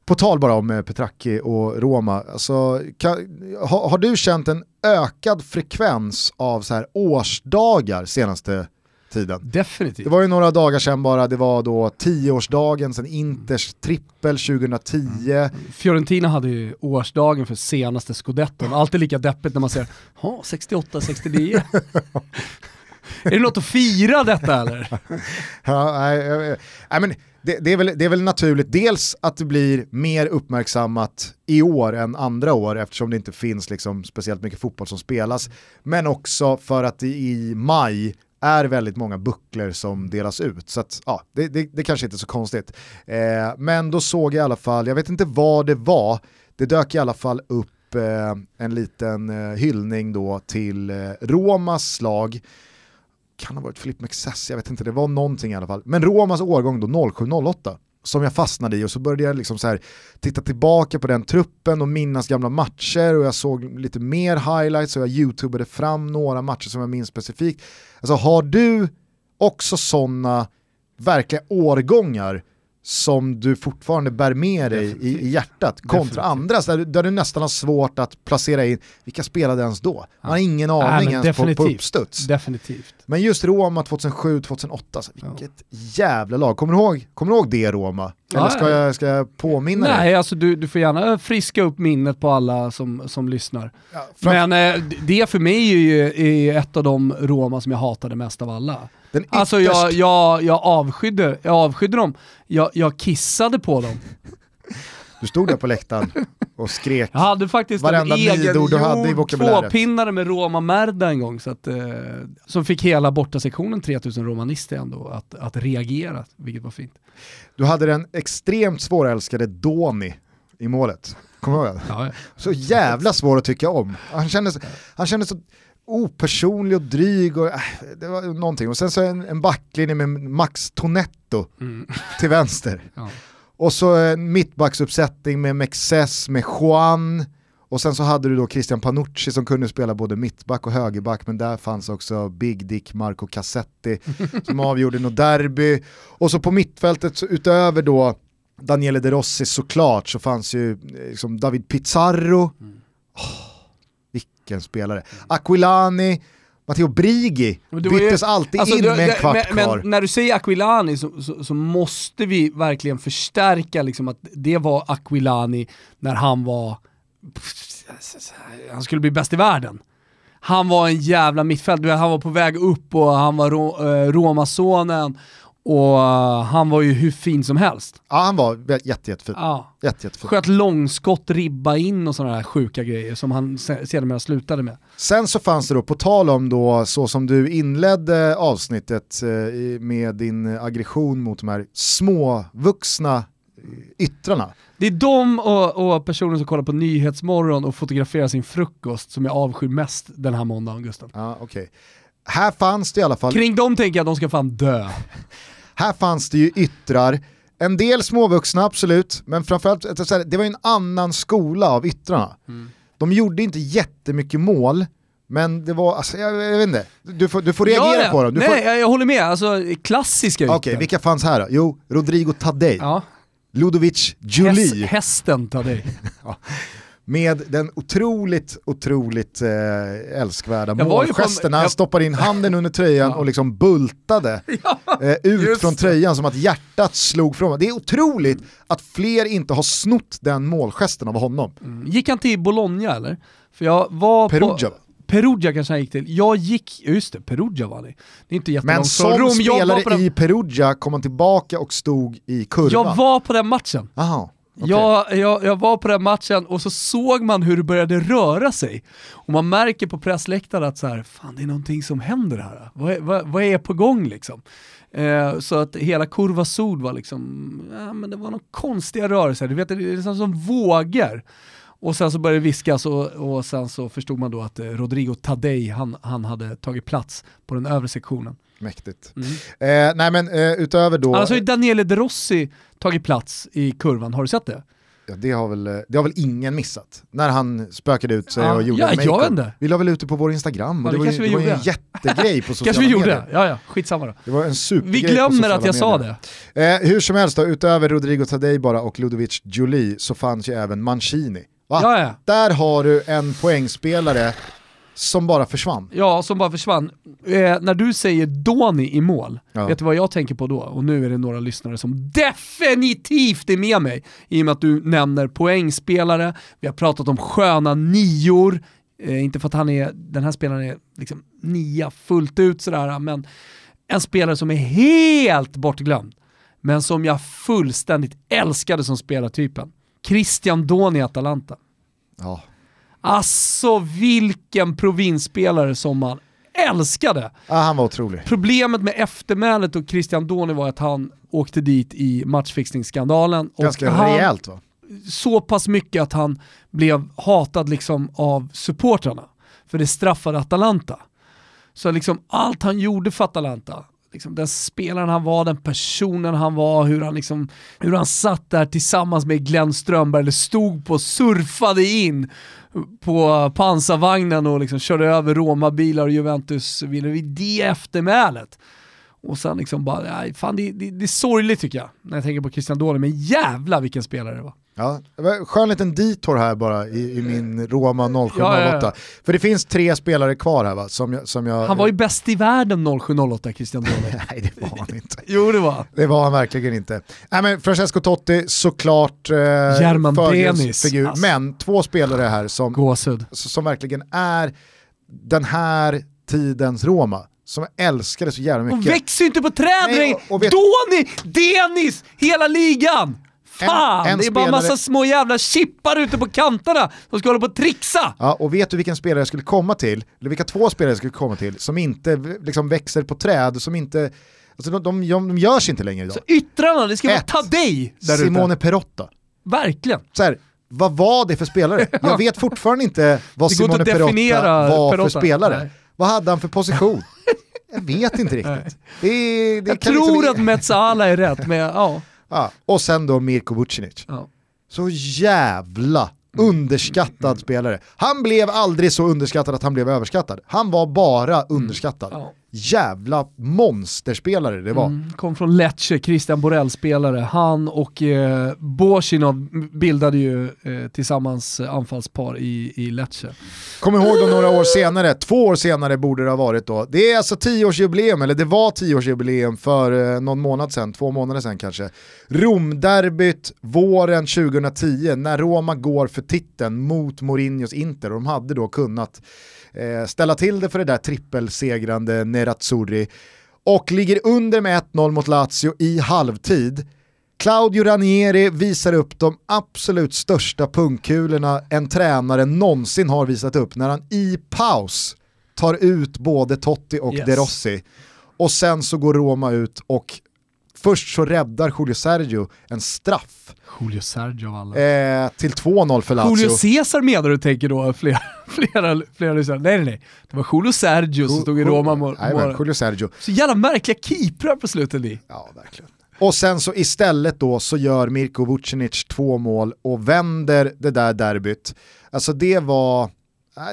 På tal bara om eh, Petracchi och Roma, alltså, kan, ha, har du känt en ökad frekvens av så här årsdagar senaste tiden. Definitivt. Det var ju några dagar sedan bara, det var då tioårsdagen sedan Inters trippel 2010. Fiorentina hade ju årsdagen för senaste scudetton. Alltid lika deppigt när man säger, ja 68, 69. är det något att fira detta eller? (laughs) ja, nej, nej, men det, det, är väl, det är väl naturligt, dels att det blir mer uppmärksammat i år än andra år eftersom det inte finns liksom speciellt mycket fotboll som spelas, men också för att det i maj är väldigt många bucklor som delas ut. Så att, ja, det, det, det kanske inte är så konstigt. Eh, men då såg jag i alla fall, jag vet inte vad det var, det dök i alla fall upp eh, en liten eh, hyllning då till eh, Romas slag kan ha varit Filip McSess, jag vet inte, det var någonting i alla fall. Men Romas årgång då 07-08 som jag fastnade i och så började jag liksom så här, titta tillbaka på den truppen och minnas gamla matcher och jag såg lite mer highlights och jag youtubade fram några matcher som jag minns specifikt. Alltså har du också sådana verkliga årgångar som du fortfarande bär med dig i, i, hjärtat kontra Definitivt. andra där, där du nästan har svårt att placera in, vilka spelade ens då? Man har ingen aning ja, ens på, på uppstuds. Definitivt. Men just Roma 2007-2008, alltså, vilket ja. jävla lag. Kommer du ihåg, kommer du ihåg det Roma? Eller ska jag, ska jag påminna Nej, dig? alltså du, du får gärna friska upp minnet på alla som, som lyssnar. Men eh, det för mig är ju är ett av de Roma som jag hatade mest av alla. Alltså jag, jag, jag, avskydde, jag avskydde dem, jag, jag kissade på dem. Du stod där på läktaren och skrek Jag hade faktiskt varenda en egen du hade i vokabuläret. tvåpinnare med Roma Merda en gång, så att, eh, som fick hela bortasektionen 3000 romanister ändå att, att reagera, vilket var fint. Du hade den extremt svårälskade Doni i målet. Kommer du ihåg ja, ja. Så jävla svår att tycka om. Han kändes, han kändes så opersonlig och dryg och äh, det var någonting. Och sen så en, en backlinje med Max Tonetto mm. (laughs) till vänster. Ja. Och så en mittbacksuppsättning med Mexes, med Juan, och sen så hade du då Christian Panucci som kunde spela både mittback och högerback, men där fanns också Big Dick Marco Cassetti (laughs) som avgjorde något derby. Och så på mittfältet, så utöver då Daniele De Rossi såklart, så fanns ju eh, liksom David Pizarro. Mm. Oh, vilken spelare. Aquilani, Matteo Brigi byttes ju, alltid alltså, in med en kvart men, kvar. Men när du säger Aquilani så, så, så, måste vi verkligen förstärka liksom att det var Aquilani när han var, han skulle bli bäst i världen. Han var en jävla mittfält, han var på väg upp och han var ro, Romasonen och uh, han var ju hur fin som helst. Ja han var jätte, jättefin. Ja. Jätte, jättefin. Sköt långskott, ribba in och sådana här sjuka grejer som han sedermera slutade med. Sen så fanns det då, på tal om då så som du inledde avsnittet eh, med din aggression mot de här småvuxna yttrarna. Det är de och, och personer som kollar på Nyhetsmorgon och fotograferar sin frukost som jag avskyr mest den här måndagen Gusten. Ja, okay. Här fanns det i alla fall... Kring dem tänker jag att de ska fan dö. (laughs) Här fanns det ju yttrar, en del småvuxna absolut, men framförallt, det var en annan skola av yttrarna. Mm. De gjorde inte jättemycket mål, men det var, alltså, jag, jag vet inte, du får, du får reagera ja, på dem. Du Nej, får... jag håller med, alltså klassiska Okej, okay, vilka fanns här då? Jo, Rodrigo Tadej, ja. Ludovic Juli. Häst, hästen Tadej. (laughs) ja med den otroligt, otroligt eh, älskvärda målgesten när han jag... stoppade in handen under tröjan ja. och liksom bultade (laughs) eh, ut från tröjan som att hjärtat slog från Det är otroligt att fler inte har snott den målgesten av honom. Mm. Gick han till Bologna eller? För jag var Perugia. På... Perugia kanske han gick till. Jag gick, just det, Perugia var det. Det är inte jättelångt Men som Rom. spelare i Perugia kom han tillbaka och stod i kurvan. Jag var på den matchen. Aha. Okay. Jag, jag, jag, var på den matchen och så såg man hur det började röra sig. Och man märker på pressläktaren att så här, fan det är någonting som händer här. Vad är, vad, vad är på gång liksom? Eh, så att hela Kurva sol var liksom, ja, men det var några konstiga rörelser, du vet det är liksom som vågor. Och sen så började det viskas och, och sen så förstod man då att eh, Rodrigo Tadej, han, han hade tagit plats på den övre sektionen. Mäktigt. Mm. Eh, nej men eh, utöver då... Ju Daniele De Rossi tagit plats i kurvan, har du sett det? Ja, det, har väl, det har väl ingen missat. När han spökade ut sig ja, och gjorde ja, jag vet Vi la väl ut det på vår Instagram och ja, det, det, var, ju, det var ju en jättegrej på sociala (laughs) kanske vi medier. gjorde, ja ja, skitsamma då. Det var en supergrej Vi glömmer att jag medier. sa det. Eh, hur som helst då, utöver Rodrigo Tadej bara och Ludovic Juli så fanns ju även Mancini. Ja, ja. Där har du en poängspelare som bara försvann. Ja, som bara försvann. Eh, när du säger Doni i mål, Ja. vet du vad jag tänker på då? Och nu är det några lyssnare som definitivt är med mig, i och med att du nämner poängspelare, vi har pratat om sköna nior, eh, inte för att han är, den här spelaren är liksom nia fullt ut sådär, men en spelare som är helt bortglömd, men som jag fullständigt älskade som spelartypen. Christian Doni i Atalanta. Ja. Alltså vilken provinsspelare som man älskade. Ja, han var otrolig. Problemet med eftermälet och Christian Doni var att han åkte dit i matchfixningsskandalen. Ganska han, rejält va? Så pass mycket att han blev hatad liksom av supportrarna. För det straffade Atalanta. Så liksom allt han gjorde för Atalanta, liksom den spelaren han var, den personen han var, hur han, liksom, hur han satt där tillsammans med Glenn Strömberg, eller stod på, surfade in på pansarvagnen och liksom körde över Roma-bilar och Juventus vid det eftermälet. Och sen liksom bara, nej, fan det, det, det är sorgligt tycker jag, när jag tänker på Christian Doni, men jävla vilken spelare det var. Ja, skön liten detour här bara i, i min Roma 0708. Ja, ja, ja. För det finns tre spelare kvar här va? Som jag, som jag, Han var ju bäst i världen 0708 Christian Doni. (laughs) Nej det var han inte. jo det var. Det var han verkligen inte. Nej, men Francesco Totti såklart eh, förgrundsfigur. Alltså. Men två spelare här som, som verkligen är den här tidens Roma. Som jag älskade så jävla mycket. växer ju inte på träd Nej, och- och vet- Doni! Denis! Hela ligan! Fan! En- en det är bara spelare- massa små jävla chippar ute på kanterna som ska hålla på och trixa! Ja, och vet du vilken spelare jag skulle komma till, eller vilka två spelare jag skulle komma till, som inte liksom växer på träd, som inte, alltså de, de, de, görs inte längre idag. Så yttrarna, det ska vara Ett. Tadej där Simone ute. Perotta. Verkligen. Så här, vad var det för spelare? (laughs) Jag vet fortfarande inte vad inte Simone Perotta var Perotta. för spelare. Nej. Vad hade han för position? (laughs) Jag vet inte riktigt. Det, det Jag kan tror liksom- att Metsala är rätt, men ja. Ja. Och sen då Mirko Vucinic. ja. Så jävla underskattad spelare. Han blev aldrig så underskattad att han blev överskattad. Han var bara underskattad. Ja. Jävla monsterspelare det var. Mm, kom från Lecce, Christian Borell-spelare. Han och eh, Borsinov bildade ju eh, tillsammans eh, anfallspar i, i Lecce. Kom ihåg då några år senare, två år senare borde det ha varit då. Det är alltså tioårsjubileum, eller det var tioårsjubileum för eh, någon månad sedan, två månader sedan kanske. Romderbyt våren 2010 när Roma går för titeln mot Mourinhos Inter och de hade då kunnat eh, ställa till det för det där trippelsegrande Nerazzurri och ligger under med 1-0 mot Lazio i halvtid. Claudio Ranieri visar upp de absolut största pungkulorna en tränare någonsin har visat upp när han i paus tar ut både Totti och Yes. De Rossi. Och sen så går Roma ut och först så räddar Julio Sergio en straff Julio Sergio av alla. eh, till 2-0 för Lazio. Julio Cesar menar du tänker då, (laughs) flera, flera, flera lyssnare. Nej nej nej, det var Julio Sergio som stod i Roma mål. Jajamän, Julio Sergio. Så jävla märkliga keeprar på slutet ni. Ja, verkligen. Och sen så istället då så gör Mirko Vucinic två mål och vänder det där derbyt. Alltså det var,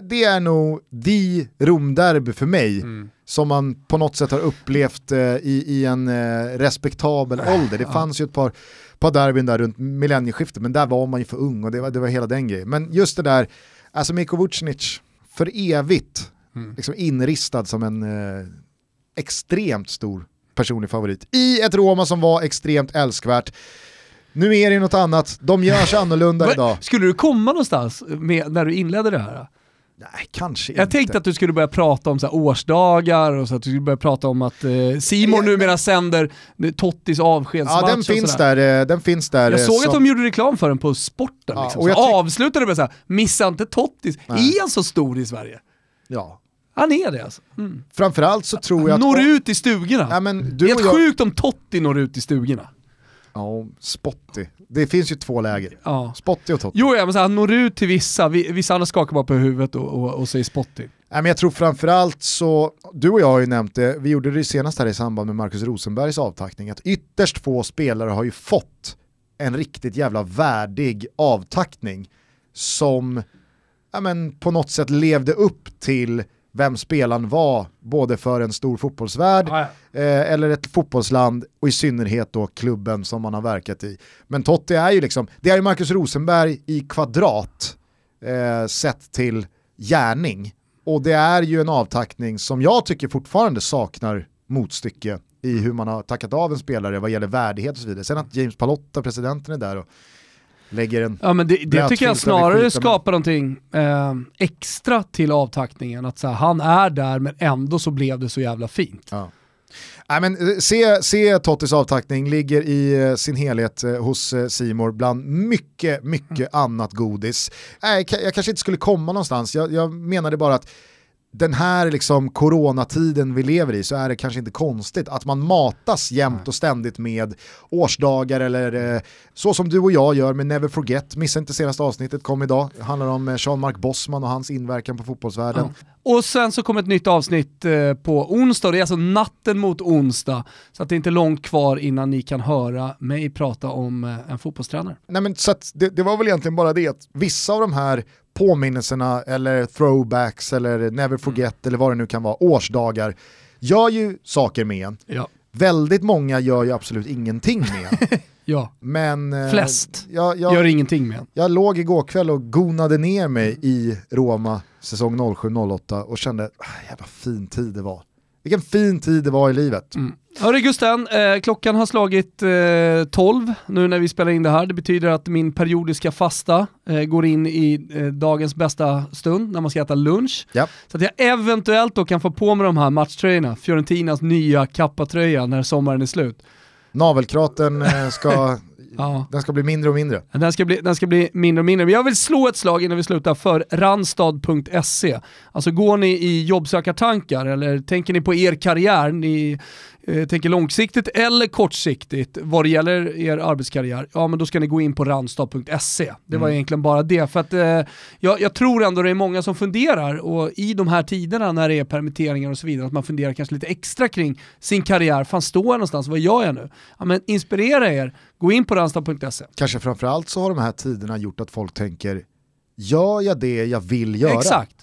det är nog the Romderby för mig. Som man på något sätt har upplevt eh, i, i en eh, respektabel ålder. Det fanns ju ett par, par derbyn där runt millennieskiftet men där var man ju för ung och det var, det var hela den grejen. Men just det där, alltså Mirko Vucinic för evigt liksom inristad som en eh, extremt stor personlig favorit. I ett Roma som var extremt älskvärt. Nu är det något annat, de görs annorlunda (laughs) idag. Skulle du komma någonstans med, när du inledde det här? Nej, kanske Jag inte. tänkte att du skulle börja prata om så här årsdagar och så att du skulle börja prata om att eh, Simon Jag- numera sänder eh, Tottis avskedsmatch Ja, den finns där, eh, den finns där. Jag eh, såg att som- de gjorde reklam för den på sporten. Ja, liksom. och jag så avslutade med såhär, missa inte Tottis. Nej. Är han så stor i Sverige? Ja. Han är det alltså. Mm. Framförallt så tror jag att... Når ut i stugorna. Ja, men det du är och helt jag... sjukt om Totti når ut i stugorna. Ja, Spotty. Det finns ju två läger. Ja. Spotty och Totti. Jo, ja, men så här, han når ut till vissa, Vi- vissa andra skakar bara på huvudet och, och, och säger spotty. Nej, men jag tror framförallt så, du och jag har ju nämnt det, vi gjorde det senast här i samband med Marcus Rosenbergs avtackning, att ytterst få spelare har ju fått en riktigt jävla värdig avtackning som ja, men, på något sätt levde upp till vem spelaren var, både för en stor fotbollsvärld eh, eller ett fotbollsland och i synnerhet då klubben som man har verkat i. Men Totti är ju liksom, det är ju Marcus Rosenberg i kvadrat eh, sett till gärning och det är ju en avtackning som jag tycker fortfarande saknar motstycke i hur man har tackat av en spelare vad gäller värdighet och så vidare. Sen att James Palotta, presidenten, är där och lägger en Ja men det, det tycker jag snarare skapar någonting eh, extra till avtackningen. Att så här, han är där men ändå så blev det så jävla fint. Ja. Nej, men, eh, se, se Tottis avtackning, ligger i eh, sin helhet eh, hos Simor bland mycket, mycket annat godis. Nej, jag kanske inte skulle komma någonstans, jag, jag menade bara att den här liksom coronatiden vi lever i så är det kanske inte konstigt att man matas jämt och ständigt med årsdagar eller eh, så som du och jag gör med Never Forget. Missa inte senaste avsnittet, kom idag. Det handlar om eh, Jean-Marc Bossman och hans inverkan på fotbollsvärlden. Och sen så kommer ett nytt avsnitt eh, på onsdag, det är alltså natten mot onsdag. Så att det är inte långt kvar innan ni kan höra mig prata om eh, en fotbollstränare. Nej, men, så det, det var väl egentligen bara det att vissa av de här påminnelserna eller throwbacks eller never forget eller vad det nu kan vara, årsdagar, gör ju saker med en. Ja. Väldigt många gör ju absolut ingenting med en. (laughs) Ja, Men eh, Flest jag, jag, gör ingenting med en. jag låg igår kväll och gonade ner mig i Roma säsong 07-08 och kände, ah, jävla fin tid det var. Vilken fin tid det var i livet. Mm. Hörru Gusten, eh, klockan har slagit eh, 12 nu när vi spelar in det här. Det betyder att min periodiska fasta eh, går in i eh, dagens bästa stund när man ska äta lunch. Ja. Så att jag eventuellt då kan få på mig de här matchtröjorna, Fiorentinas nya kappatröja när sommaren är slut. Navelkraten eh, ska, (laughs) Ja. den ska bli mindre och mindre. Den ska, bli, den ska bli mindre och mindre. Men jag vill slå ett slag innan vi slutar för randstad.se. Alltså går ni i jobbsökartankar eller tänker ni på er karriär, ni eh, tänker långsiktigt eller kortsiktigt vad det gäller er arbetskarriär, ja men då ska ni gå in på randstad.se. Det var egentligen bara det. För att eh, jag, jag tror ändå det är många som funderar och i de här tiderna när det är permitteringar och så vidare, att man funderar kanske lite extra kring sin karriär. Fan står jag någonstans? Vad gör jag nu? Ja, men inspirera er, gå in på randstad.se. Kanske framförallt så har de här tiderna gjort att folk tänker, gör jag det jag vill göra? Exakt.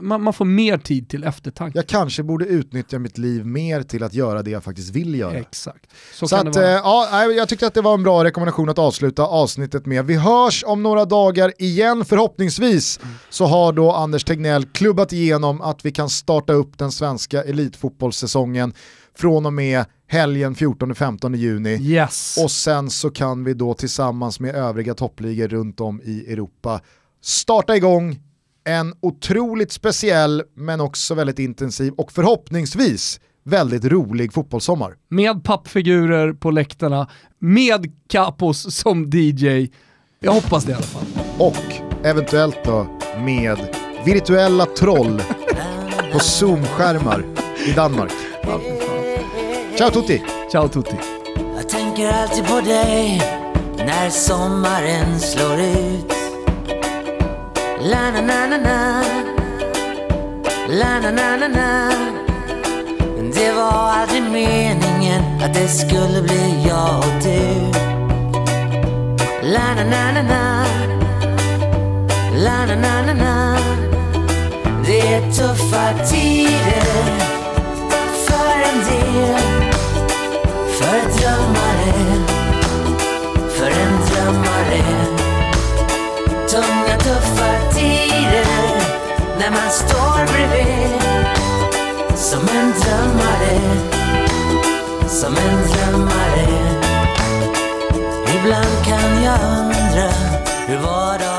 Man, man får mer tid till eftertanke. Jag kanske borde utnyttja mitt liv mer till att göra det jag faktiskt vill göra. Exakt. Så, Så att, eh, ja, jag tyckte att det var en bra rekommendation att avsluta avsnittet med. Vi hörs om några dagar igen förhoppningsvis. Så har då Anders Tegnell klubbat igenom att vi kan starta upp den svenska elitfotbollssäsongen från och med helgen 14-15 juni. Yes. Och sen så kan vi då tillsammans med övriga toppligor runt om i Europa starta igång en otroligt speciell men också väldigt intensiv och förhoppningsvis väldigt rolig fotbollssommar. Med pappfigurer på läktarna, med Capos som DJ. Jag hoppas det i alla fall. Och eventuellt då med virtuella troll på Zoom-skärmar i Danmark. (laughs) Ciao tutti! Ciao tutti. Jag tänker alltid på dig när sommaren slår ut. La na na na na La na na na na Det var aldrig meningen att det skulle bli jag och du. La na na na na La na na na na Det är tuffa tider för en del för en drömmare, för en drömmare. Tunga tuffa tider när man står bredvid. Som en drömmare, som en drömmare. Ibland kan jag undra hur vardagen